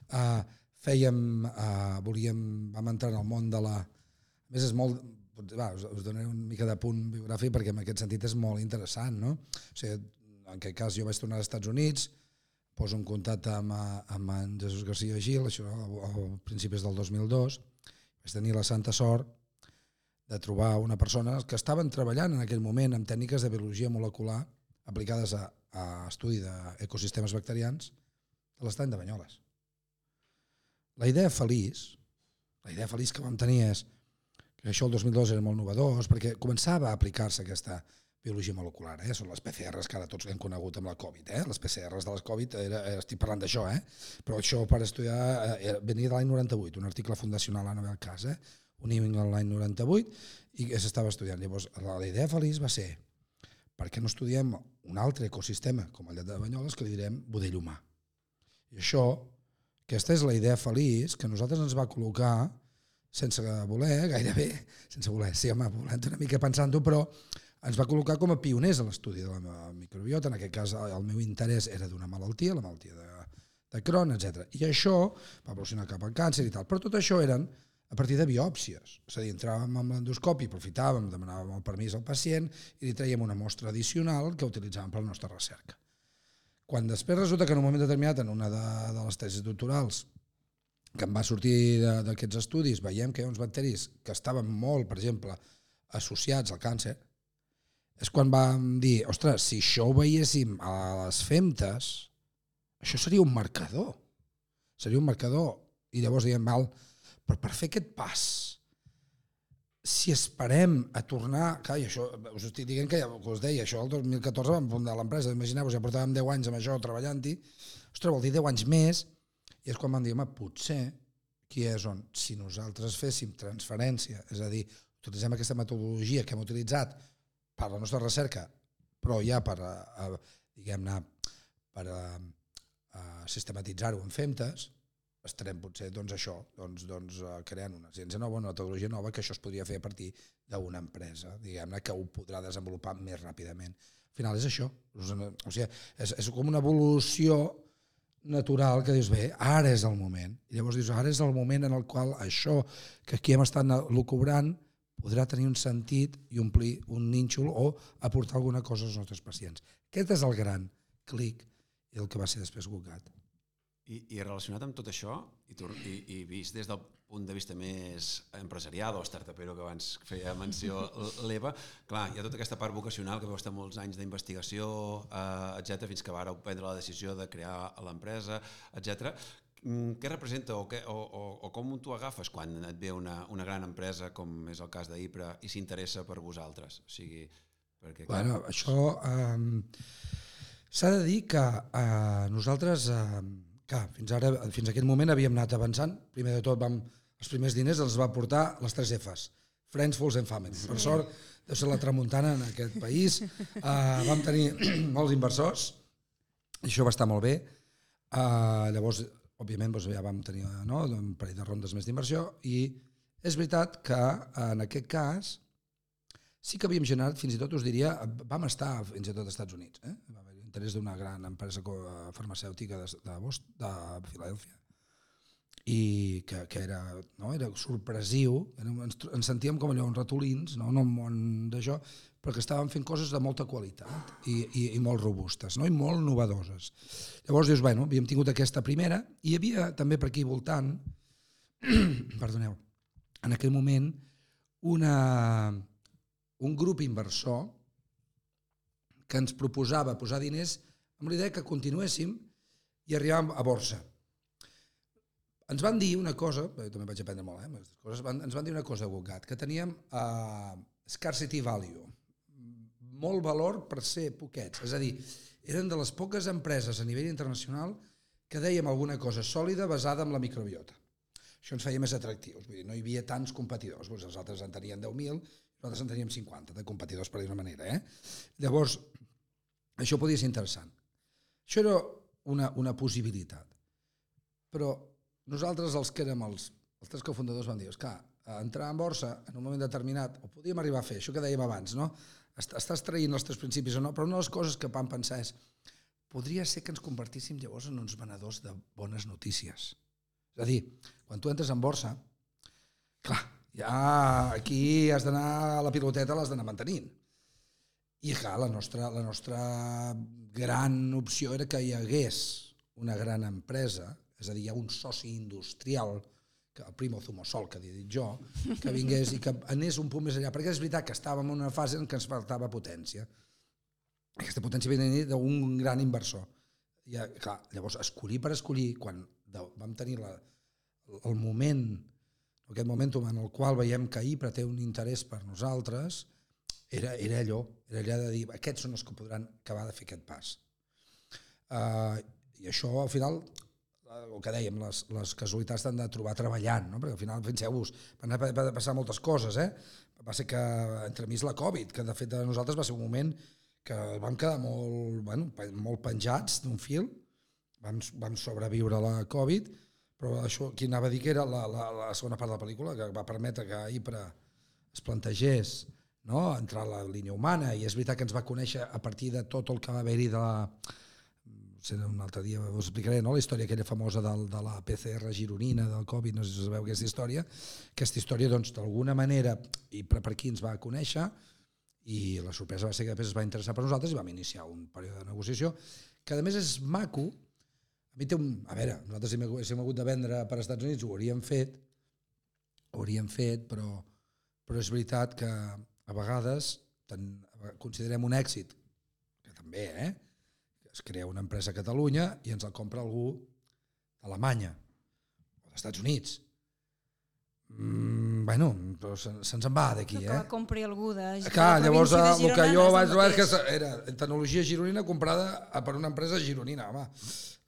uh, fèiem, uh, volíem, vam entrar en el món de la... A més, és molt... Va, us, us donaré una mica de punt biogràfic perquè en aquest sentit és molt interessant, no? O sigui, en aquest cas jo vaig tornar als Estats Units, poso en contacte amb, amb en Jesús García Gil, això a, a principis del 2002, vaig tenir la santa sort de trobar una persona que estaven treballant en aquell moment amb tècniques de biologia molecular aplicades a, a estudi d'ecosistemes bacterians de l'estany de Banyoles. La idea feliç, la idea feliç que vam tenir és que això el 2002 era molt novedós, perquè començava a aplicar-se aquesta biologia molecular, eh? són les PCRs que ara tots hem conegut amb la Covid, eh? les PCRs de la Covid, era, estic parlant d'això, eh? però això per estudiar eh, venia de l'any 98, un article fundacional a no ve el cas, eh? un email l'any 98 i s'estava estudiant. Llavors, la, la idea feliç va ser per què no estudiem un altre ecosistema, com el de Banyoles, que li direm budell humà. I això, aquesta és la idea feliç que nosaltres ens va col·locar sense voler, gairebé, sense voler, sí, home, volent una mica pensant-ho, però ens va col·locar com a pioners a l'estudi de la microbiota. En aquest cas, el meu interès era d'una malaltia, la malaltia de, de Crohn, etc. I això va evolucionar cap al càncer i tal. Però tot això eren a partir de biòpsies. És a dir, entràvem amb l'endoscopi, aprofitàvem, demanàvem el permís al pacient i li traiem una mostra addicional que utilitzàvem per la nostra recerca. Quan després resulta que en un moment determinat, en una de, de les tesis doctorals, que em va sortir d'aquests estudis, veiem que hi ha uns bacteris que estaven molt, per exemple, associats al càncer, és quan vam dir, ostres, si això ho veiéssim a les femtes, això seria un marcador. Seria un marcador. I llavors diem, val, però per fer aquest pas, si esperem a tornar... Clar, i això, us estic dient que, ja, que us deia, això el 2014 vam fundar l'empresa, imagineu-vos, ja portàvem 10 anys amb això treballant-hi, ostres, vol dir 10 anys més, i és quan vam dir, home, potser qui és on, si nosaltres féssim transferència, és a dir, utilitzem aquesta metodologia que hem utilitzat per la nostra recerca, però ja per, a, diguem-ne, per a, a sistematitzar-ho en femtes, estarem potser doncs, això, doncs, doncs, uh, creant una ciència nova, una metodologia nova, que això es podria fer a partir d'una empresa, diguem-ne, que ho podrà desenvolupar més ràpidament. Al final és això. O sigui, és, és com una evolució natural que dius, bé, ara és el moment. I llavors dius, ara és el moment en el qual això que aquí hem estat lucobrant podrà tenir un sentit i omplir un nínxol o aportar alguna cosa als nostres pacients. Aquest és el gran clic i el que va ser després Google. I, I relacionat amb tot això, i, i, i vist des del punt de vista més empresarial o startupero que abans feia menció l'Eva, clar, hi ha tota aquesta part vocacional que vau estar molts anys d'investigació, eh, etc fins que vareu prendre la decisió de crear l'empresa, etc. Mm, què representa o, què, o, o, o com tu agafes quan et ve una, una gran empresa com és el cas d'Ipra i s'interessa per vosaltres? O sigui, perquè, clar, bueno, això... Eh, S'ha de dir que eh, nosaltres eh, Clar, fins ara, fins aquest moment havíem anat avançant. Primer de tot, vam, els primers diners els va portar les 3 Fs. Friends, Fools and Family. Per sort, deu ser la tramuntana en aquest país. Uh, vam tenir molts inversors, i això va estar molt bé. Uh, llavors, òbviament, doncs, ja vam tenir no, un parell de rondes més d'inversió i és veritat que en aquest cas sí que havíem generat, fins i tot us diria, vam estar fins i tot als Estats Units. Eh? Va haver interès d'una gran empresa farmacèutica de, de, Bost, de Filadèlfia i que, que era, no, era sorpresiu, ens, ens sentíem com allò, uns ratolins, no, en un món d'això, però que estàvem fent coses de molta qualitat i, i, i molt robustes, no? i molt novedoses. Llavors dius, bueno, havíem tingut aquesta primera, i hi havia també per aquí voltant, perdoneu, en aquell moment, una, un grup inversor que ens proposava posar diners amb la idea que continuéssim i arribàvem a borsa. Ens van dir una cosa, també vaig aprendre molt, eh, coses, van, ens van dir una cosa a que teníem uh, scarcity value, molt valor per ser poquets. És a dir, eren de les poques empreses a nivell internacional que dèiem alguna cosa sòlida basada en la microbiota. Això ens feia més atractius, vull dir, no hi havia tants competidors, doncs els altres en tenien 10.000, nosaltres en teníem 50 de competidors, per dir una manera. Eh? Llavors, això podia ser interessant. Això era una, una possibilitat. Però nosaltres, els que érem els, els tres cofundadors, vam dir, esclar, entrar en borsa en un moment determinat, ho podíem arribar a fer, això que dèiem abans, no? Estàs traient els teus principis o no, però una de les coses que vam pensar és podria ser que ens convertíssim llavors en uns venedors de bones notícies. És a dir, quan tu entres en borsa, clar, ja aquí has d'anar a la piloteta, l'has d'anar mantenint. I clar, la nostra, la nostra gran opció era que hi hagués una gran empresa, és a dir, hi ha un soci industrial que el primo zumosol, que he dit jo, que vingués i que anés un punt més allà, perquè és veritat que estàvem en una fase en què ens faltava potència. Aquesta potència venia d'un gran inversor. I, clar, llavors, escollir per escollir, quan vam tenir la, el moment, aquest moment en el qual veiem que IPRA té un interès per nosaltres, era, era allò, era allò de dir, aquests són els que podran acabar de fer aquest pas. Uh, I això, al final, el que dèiem, les, les casualitats t'han de trobar treballant, no? perquè al final, penseu-vos, van passar moltes coses, eh? Va ser que entremig la Covid, que de fet a nosaltres va ser un moment que vam quedar molt, bueno, molt penjats d'un fil, vam, vam sobreviure a la Covid, però això, qui anava a dir que era la, la, la segona part de la pel·lícula, que va permetre que IPRA es plantegés no? entrar a la línia humana, i és veritat que ens va conèixer a partir de tot el que va haver-hi de la, un altre dia us explicaré no? la història aquella famosa del, de la PCR gironina del Covid, no sé si sabeu aquesta història aquesta història doncs d'alguna manera i per, per aquí ens va conèixer i la sorpresa va ser que després es va interessar per nosaltres i vam iniciar un període de negociació que a més és maco mi té un... A veure, nosaltres si haguéssim hagut de vendre per als Estats Units ho hauríem fet ho hauríem fet però, però és veritat que a vegades ten, considerem un èxit que també, eh? es crea una empresa a Catalunya i ens el compra algú d'Alemanya o dels Estats Units. Mm, bueno, però se'ns se en va d'aquí, eh? Que compri algú de, de Clar, llavors de el que jo vaig trobar que que era tecnologia gironina comprada per una empresa gironina, home.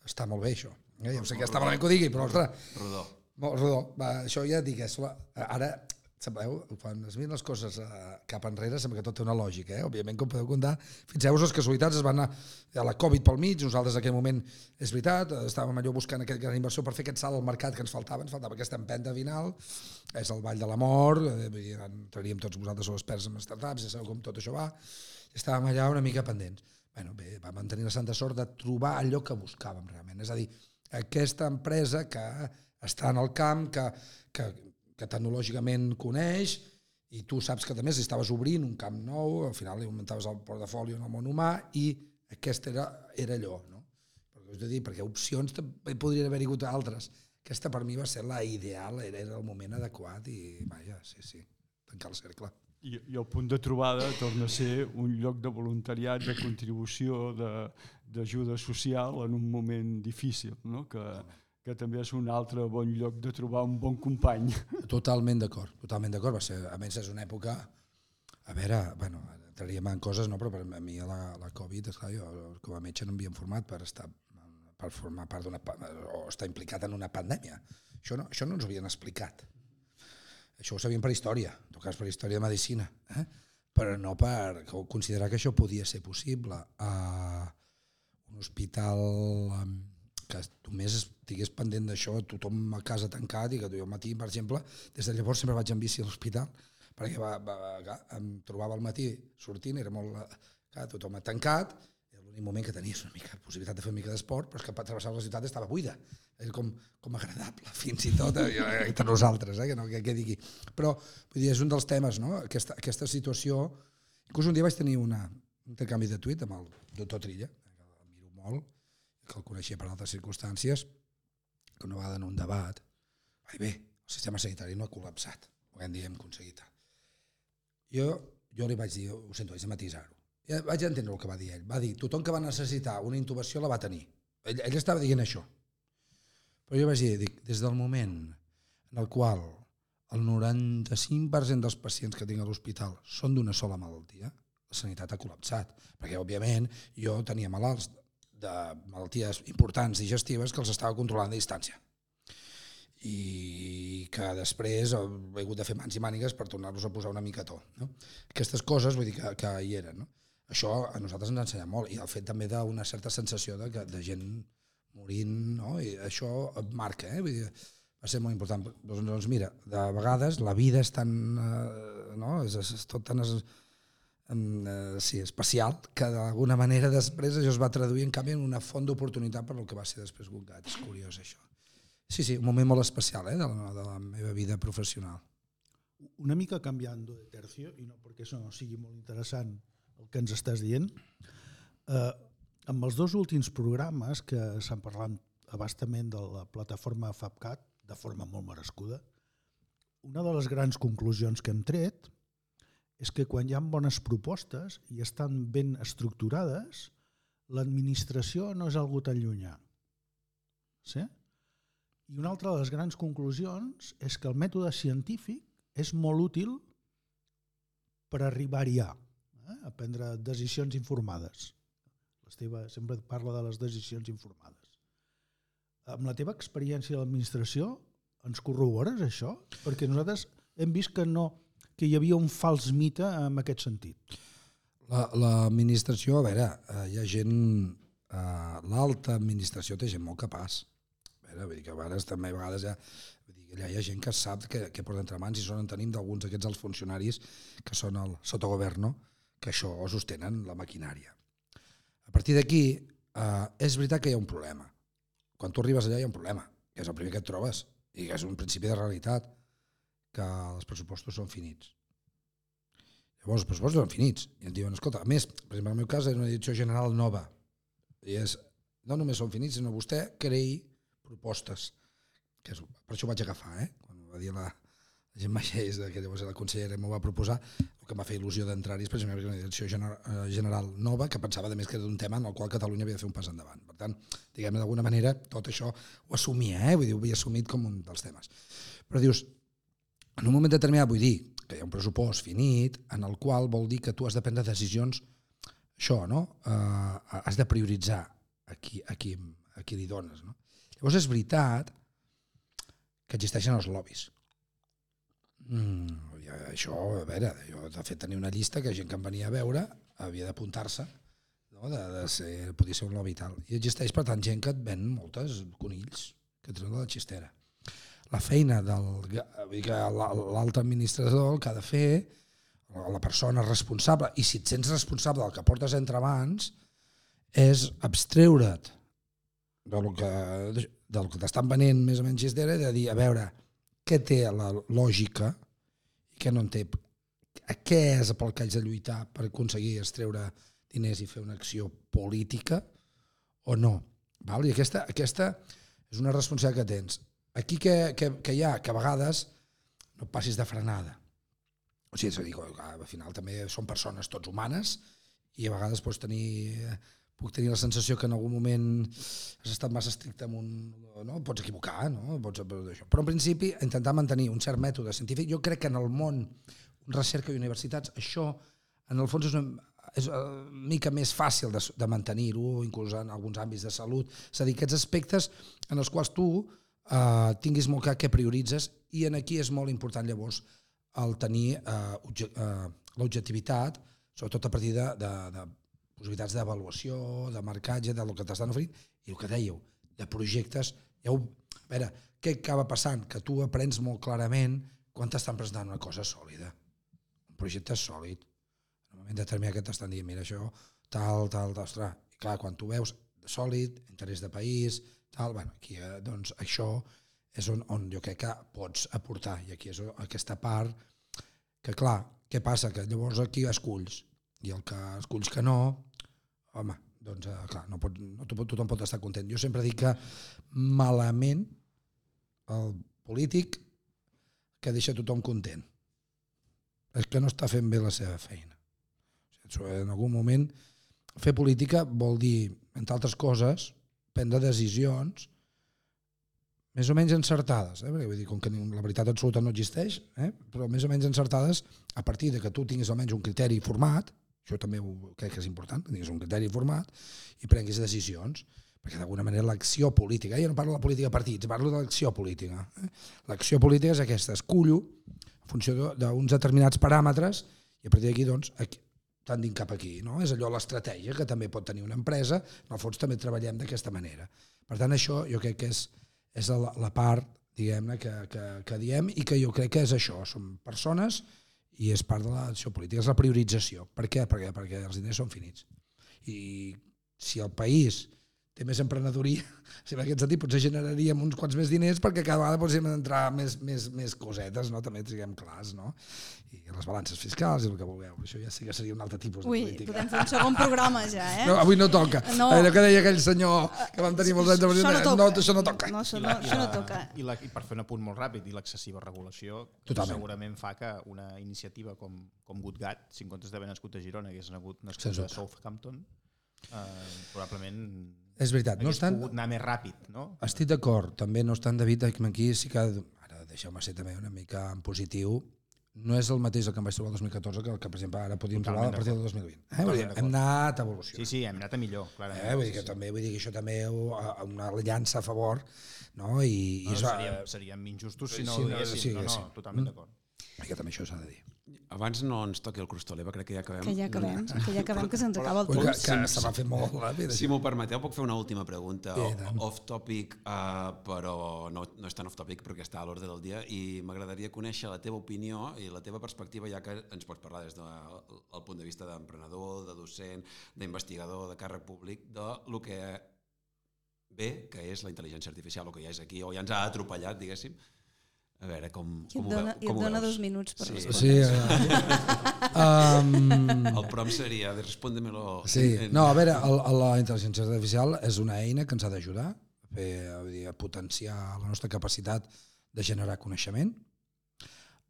Està molt bé, això. Eh? Ja sé que està malament que ho digui, però, ostres... Rodó. Molt rodó. Va, això ja dic, és la... ara sabeu, quan es miren les coses uh, cap enrere sembla que tot té una lògica, eh? òbviament com podeu comptar fixeu-vos les casualitats es van anar a la Covid pel mig, nosaltres en aquell moment és veritat, estàvem allò buscant aquest gran inversor per fer aquest salt al mercat que ens faltava ens faltava aquesta empenta final és el ball de la mort eh, vull dir, entraríem tots vosaltres sou experts en startups ja sabeu com tot això va estàvem allà una mica pendents bueno, bé, vam tenir la santa sort de trobar allò que buscàvem realment és a dir, aquesta empresa que està en el camp, que, que que tecnològicament coneix i tu saps que també estaves obrint un camp nou, al final li augmentaves el portafoli en el món humà i aquest era, era allò. No? Perquè, us de dir, perquè opcions també podrien haver hagut altres. Aquesta per mi va ser la ideal, era, era el moment adequat i vaja, sí, sí, tancar el cercle. I, I el punt de trobada torna a ser un lloc de voluntariat, de contribució, d'ajuda social en un moment difícil, no? que, que també és un altre bon lloc de trobar un bon company. Totalment d'acord, totalment d'acord. Va ser, a més, és una època... A veure, bueno, entraríem en coses, no? però per a mi la, la Covid, esclar, jo com a metge no m'havien format per estar per formar part d'una o estar implicat en una pandèmia. Això no, això no ens ho havien explicat. Això ho sabíem per història, en tot cas per història de medicina, eh? però no per considerar que això podia ser possible. A un hospital que només estigués pendent d'això, tothom a casa tancat i que jo al matí, per exemple, des de llavors sempre vaig en bici a l'hospital perquè va, va, va, em trobava al matí sortint, era molt... Clar, tothom ha tancat, l'únic moment que tenies una mica possibilitat de fer una mica d'esport, però és que travessar la ciutat estava buida. Era com, com agradable, fins i tot, eh, entre nosaltres, eh, que no que, que digui. Però, vull dir, és un dels temes, no? Aquesta, aquesta situació... Inclús un dia vaig tenir una, un intercanvi de tuit amb el doctor Trilla, que el miro molt, que el coneixia per altres circumstàncies, que una vegada en un debat va bé, el sistema sanitari no ha col·lapsat, ho hem dit, hem aconseguit. Jo, jo li vaig dir, ho sento, vaig matisar-ho. Ja vaig entendre el que va dir ell. Va dir, tothom que va necessitar una intubació la va tenir. Ell, ell estava dient això. Però jo vaig dir, dic, des del moment en el qual el 95% dels pacients que tinc a l'hospital són d'una sola malaltia, la sanitat ha col·lapsat. Perquè, òbviament, jo tenia malalts de malalties importants digestives que els estava controlant a distància i que després he hagut de fer mans i mànigues per tornar-los a posar una mica a to. No? Aquestes coses vull dir que, que hi eren. No? Això a nosaltres ens ensenya molt i el fet també d'una certa sensació de, que, de gent morint, no? I això et marca, eh? Vull dir, va ser molt important. Doncs, doncs mira, de vegades la vida és tan... Eh, no? és, és tot tan... Es, eh, sí, especial, que d'alguna manera després això es va traduir en canvi en una font d'oportunitat per el que va ser després Gungat. És curiós això. Sí, sí, un moment molt especial eh, de, la, de la meva vida professional. Una mica canviant de tercio, i no perquè això no sigui molt interessant el que ens estàs dient, eh, amb els dos últims programes que s'han parlat abastament de la plataforma FabCat, de forma molt merescuda, una de les grans conclusions que hem tret és que quan hi ha bones propostes i estan ben estructurades, l'administració no és algú tan llunyà. Sí? I una altra de les grans conclusions és que el mètode científic és molt útil per arribar-hi a, eh? a prendre decisions informades. L'Esteve sempre parla de les decisions informades. Amb la teva experiència de l'administració, ens corrobores això? Perquè nosaltres hem vist que no que hi havia un fals mite en aquest sentit. L'administració, la, a veure, eh, hi ha gent... Eh, L'alta administració té gent molt capaç. A veure, vull dir que a vegades també a vegades ja, dir, allà hi ha gent que sap que, que porta entre mans i són, en tenim d'alguns d'aquests els funcionaris que són el sotogoverno, que això sostenen la maquinària. A partir d'aquí, eh, és veritat que hi ha un problema. Quan tu arribes allà hi ha un problema, que és el primer que et trobes, i que és un principi de realitat que els pressupostos són finits. Llavors, els pressupostos són finits. I ens diuen, escolta, a més, per exemple, en el meu cas és una direcció general nova. I és, no només són finits, sinó vostè creï propostes. Que és, per això ho vaig agafar, eh? Quan va dir la, la gent Maixés, que llavors la consellera m'ho va proposar, el que em va fer il·lusió d'entrar-hi és precisament una direcció general, eh, general nova que pensava, de més, que era un tema en el qual Catalunya havia de fer un pas endavant. Per tant, diguem d'alguna manera, tot això ho assumia, eh? Vull dir, ho havia assumit com un dels temes. Però dius, en un moment determinat vull dir que hi ha un pressupost finit en el qual vol dir que tu has de prendre decisions això, no? Uh, has de prioritzar a qui, a qui, a qui li dones. No? Llavors és veritat que existeixen els lobbies. Mm, això, a veure, jo de fet tenia una llista que gent que em venia a veure havia d'apuntar-se, no? de, de ser, podia ser un lobby i tal. I existeix, per tant, gent que et ven moltes conills que treuen de la xistera la feina del l'altre administrador, el que ha de fer, la persona responsable, i si et sents responsable del que portes entre mans, és abstreure't del que, del que t'estan venent més o menys xistera de dir, a veure, què té la lògica i què no en té, a què és pel que haig de lluitar per aconseguir extreure diners i fer una acció política o no. Val? I aquesta, aquesta és una responsabilitat que tens aquí que, que, que hi ha, que a vegades no passis de frenada. O sigui, és a dir, al final també són persones tots humanes i a vegades pots tenir, puc tenir la sensació que en algun moment has estat massa estricte amb un... No? Pots equivocar, no? Pots, però en principi intentar mantenir un cert mètode científic. Jo crec que en el món recerca i universitats això en el fons és una, és una mica més fàcil de, de mantenir-ho, inclús en alguns àmbits de salut. És a dir, aquests aspectes en els quals tu eh, tinguis molt clar què prioritzes i en aquí és molt important llavors el tenir eh, eh, l'objectivitat, sobretot a partir de, de, de possibilitats d'avaluació, de marcatge, del que t'estan oferint, i el que dèieu, de projectes, ja ho, a veure, què acaba passant? Que tu aprens molt clarament quan t'estan presentant una cosa sòlida, un projecte sòlid, en un moment determinat que t'estan dient, mira això, tal, tal, tal, ostres, i clar, quan tu veus sòlid, interès de país, tal, bueno, aquí eh, doncs això és on, on jo crec que pots aportar i aquí és aquesta part que clar, què passa? Que llavors aquí esculls i el que esculls que no home, doncs eh, clar, no, pot, no tothom pot estar content. Jo sempre dic que malament el polític que deixa tothom content és que no està fent bé la seva feina. En algun moment fer política vol dir, entre altres coses, prendre decisions més o menys encertades, eh? Perquè, vull dir, com que la veritat absoluta no existeix, eh? però més o menys encertades a partir de que tu tinguis almenys un criteri format, això també ho crec que és important, que tinguis un criteri format i prenguis decisions, perquè d'alguna manera l'acció política, jo no parlo de política de partits, parlo de l'acció política. Eh? L'acció política és aquesta, escullo en funció d'uns determinats paràmetres i a partir d'aquí doncs, aquí, tendint cap aquí. No? És allò l'estratègia que també pot tenir una empresa, en el fons també treballem d'aquesta manera. Per tant, això jo crec que és, és la, la part diguem-ne, que, que, que diem i que jo crec que és això, som persones i és part de l'acció política, és la priorització. Per què? Perquè, perquè els diners són finits. I si el país té més emprenedoria, si en aquest sentit potser generaríem uns quants més diners perquè cada vegada podríem entrar més, més, més cosetes, no? també siguem clars, no? I les balances fiscals i el que vulgueu. Això ja sí que seria un altre tipus Ui, de política. podem fer un segon programa ja, eh? No, avui no toca. No. Allò que deia aquell senyor que vam tenir molts anys de Això no no, toca. no, això no toca. No, això no, això no toca. I, la, I per fer un apunt molt ràpid, i l'excessiva regulació Totalment. segurament fa que una iniciativa com, com GoodGat, si en comptes d'haver nascut a Girona hagués nascut, nascut a. Southampton, eh, probablement És veritat, no obstant, pogut anar més ràpid, no? estic d'acord, també no obstant, David, aquí sí que, ara deixeu-me ser també una mica en positiu, no és el mateix el que em vaig trobar el 2014 que el que, per exemple, ara podríem trobar a partir del 2020. Eh? Vull dir, hem anat a evolució. Sí, sí, hem anat a millor, clarament. Eh? Vull dir que també vull dir que això també ho- a- a una llança a favor no? i, i No, es va, seríem, seríem injustos si no Sí, ho no, diguéssim. sí, no, no, sí. totalment Mm. d'acord. I que també això s'ha de dir. Abans no ens toqui el crustol, Eva, crec que ja acabem. Que ja acabem, que ja acabem, que se'ns acaba el Ui, que, temps. que se m'ha fet molt ràpid. Si m'ho permeteu, puc fer una última pregunta tant. off-topic, uh, però no, no és tan off-topic perquè està a l'ordre del dia i m'agradaria conèixer la teva opinió i la teva perspectiva, ja que ens pots parlar des del punt de vista d'emprenedor, de docent, d'investigador, de càrrec públic, de lo que ve, que és la intel·ligència artificial, o que ja és aquí, o ja ens ha atropellat, diguéssim. A veure, com, I et com ho, dona, veu, i et com ho dona veus? dos minuts per Sí. respondre. Sí, eh, um, El prom seria de respóndemelo. Sí, en- en- no, a veure, el, el, la intel·ligència artificial és una eina que ens ha d'ajudar a, fer, a, dir, a potenciar la nostra capacitat de generar coneixement.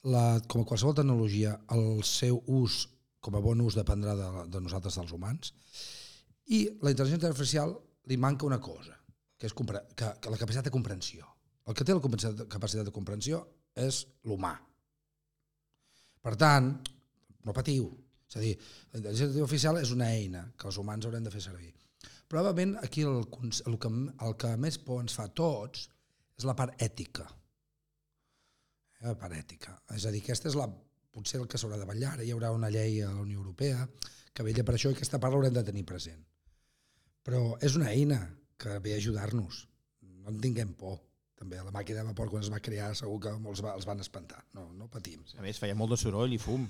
La, com a qualsevol tecnologia, el seu ús, com a bon ús, dependrà de, de nosaltres, dels humans. I la intel·ligència artificial li manca una cosa, que és que, que la capacitat de comprensió. El que té la capacitat, de comprensió és l'humà. Per tant, no patiu. És a dir, la intel·ligència artificial és una eina que els humans haurem de fer servir. Probablement aquí el, el, que, el que més por ens fa a tots és la part ètica. Eh, La part ètica. És a dir, aquesta és la, potser el que s'haurà de vetllar. Hi haurà una llei a la Unió Europea que vella per això i aquesta part l'haurem de tenir present. Però és una eina que ve a ajudar-nos. No en tinguem por. També la màquina de vapor, quan es va crear, segur que molts va, els van espantar. No, no patim. A més, feia molt de soroll i fum.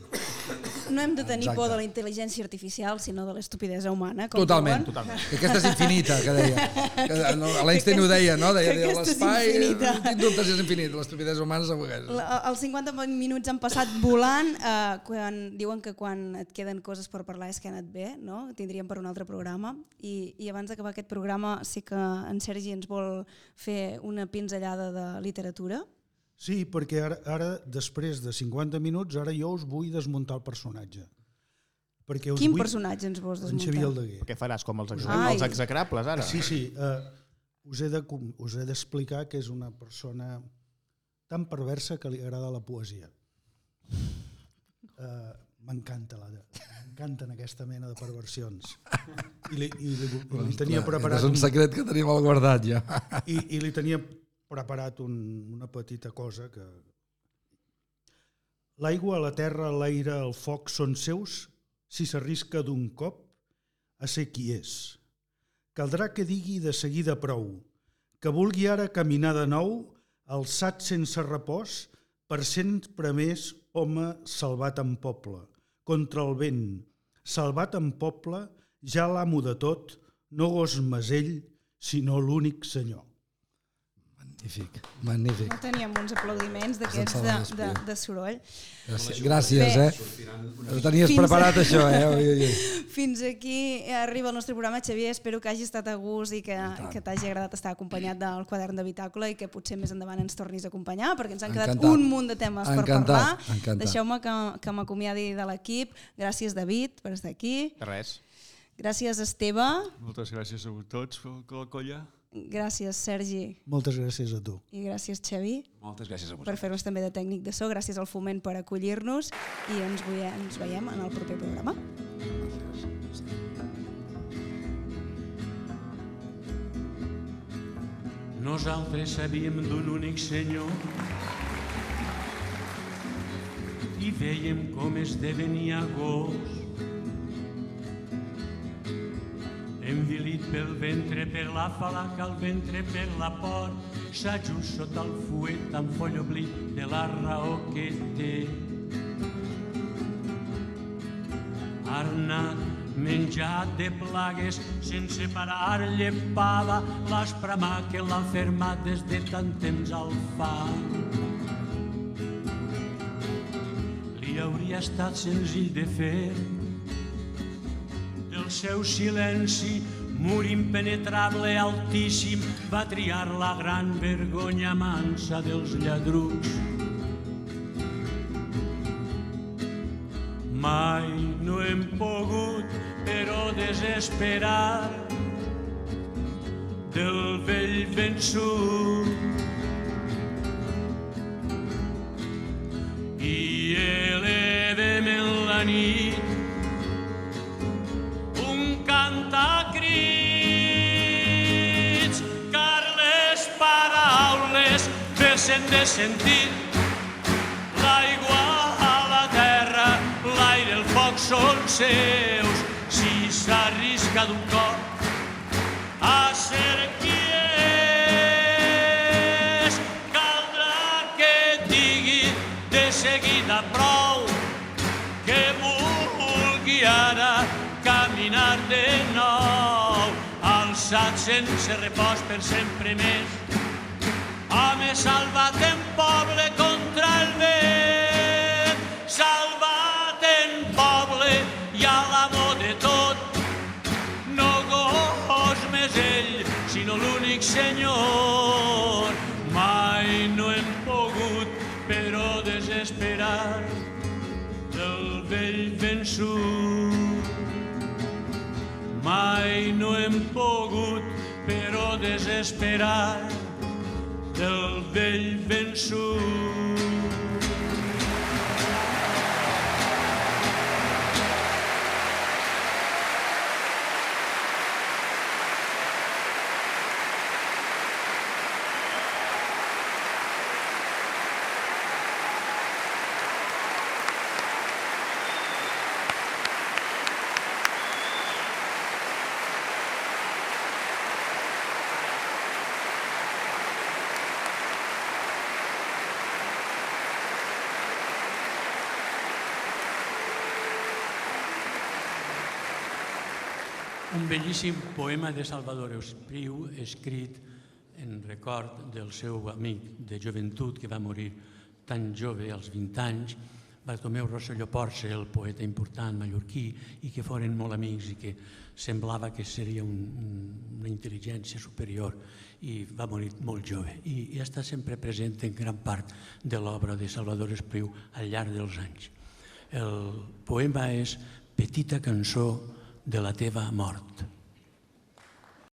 No hem de tenir Exacte. por de la intel·ligència artificial, sinó de l'estupidesa humana. Com Totalment. diuen. Totalment. Que aquesta és infinita, que deia. Que, no, L'Einstein ho deia, no? Deia, que deia aquesta és l'espai, infinita. no tinc dubtes si és infinit, l'estupidesa humana segur que és. La- Els 50 minuts han passat volant, eh, quan, diuen que quan et queden coses per parlar és que ha anat bé, no? tindríem per un altre programa. I, I abans d'acabar aquest programa sí que en Sergi ens vol fer una pinzellada de literatura. Sí, perquè ara, ara, després de 50 minuts, ara jo us vull desmuntar el personatge. Perquè us Quin vull... personatge ens vols En Xavier desmuntar? Aldeguer. Què faràs, com els, ex Ai. els execrables, ara? Sí, sí. Uh, us he de com- us he d'explicar que és una persona tan perversa que li agrada la poesia. Uh, M'encanta la m'encanten aquesta mena de perversions. I li, i li, i li tenia preparat És un un, secret que tenim al guardat ja. i, i li tenia preparat un, una petita cosa que... L'aigua, la terra, l'aire, el foc són seus si s'arrisca d'un cop a ser qui és. Caldrà que digui de seguida prou, que vulgui ara caminar de nou, alçat sense repòs, per sempre més home salvat en poble, contra el vent, salvat en poble, ja l'amo de tot, no gos mesell, sinó l'únic senyor. Magnífic, magnífic. No teníem uns aplaudiments d'aquests de, de, de soroll. Gràcies, gràcies Bé. eh? Ho tenies preparat això, eh? Ui, ui, ui. Fins aquí arriba el nostre programa, Xavier. Espero que hagi estat a gust i que, que t'hagi agradat estar acompanyat del quadern de Bitàcola i que potser més endavant ens tornis a acompanyar, perquè ens han quedat Encantat. un munt de temes per Encantat, parlar. encantat. Deixeu-me que, que m'acomiadi de l'equip. Gràcies, David, per estar aquí. De res. Gràcies, Esteve. Moltes gràcies a tots per la colla. Gràcies, Sergi. Moltes gràcies a tu. I gràcies, Xavi, Moltes gràcies a per vosaltres. fer-nos també de tècnic de so. Gràcies al Foment per acollir-nos i ens, veiem, ens veiem en el proper programa. Nosaltres sabíem d'un únic senyor i veiem com esdevenia gos. Envilit pel ventre, per la falaca al ventre, per la por, s'ajust sota el fuet amb foll oblit de la raó que té. Arnat, menjat de plagues, sense parar llepada, l'espremà que l'ha fermat des de tant temps al fang. Li hauria estat senzill de fer del seu silenci mur impenetrable altíssim va triar la gran vergonya mansa dels lladrucs. Mai no hem pogut, però desesperar del vell vençut. I elevem en la nit vessen de sentit l'aigua a la terra, l'aire, el foc són seus. Si s'arrisca d'un cop a ser qui és, caldrà que digui de seguida prou que vulgui ara caminar de nou, alçat sense repòs per sempre més. Home salvat en poble contra el vent, salvat en poble i a l'amo de tot. No gos més ell, sinó l'únic senyor. Mai no hem pogut, però desesperar del vell vençut. Mai no hem pogut, però desesperar del vell vençut. Un bellíssim poema de Salvador Espriu escrit en record del seu amic de joventut que va morir tan jove, als 20 anys, Bartomeu Rosselló Porce, el poeta important mallorquí, i que foren molt amics i que semblava que seria un, un, una intel·ligència superior i va morir molt jove. I, i està sempre present en gran part de l'obra de Salvador Espriu al llarg dels anys. El poema és Petita cançó de la teva mort.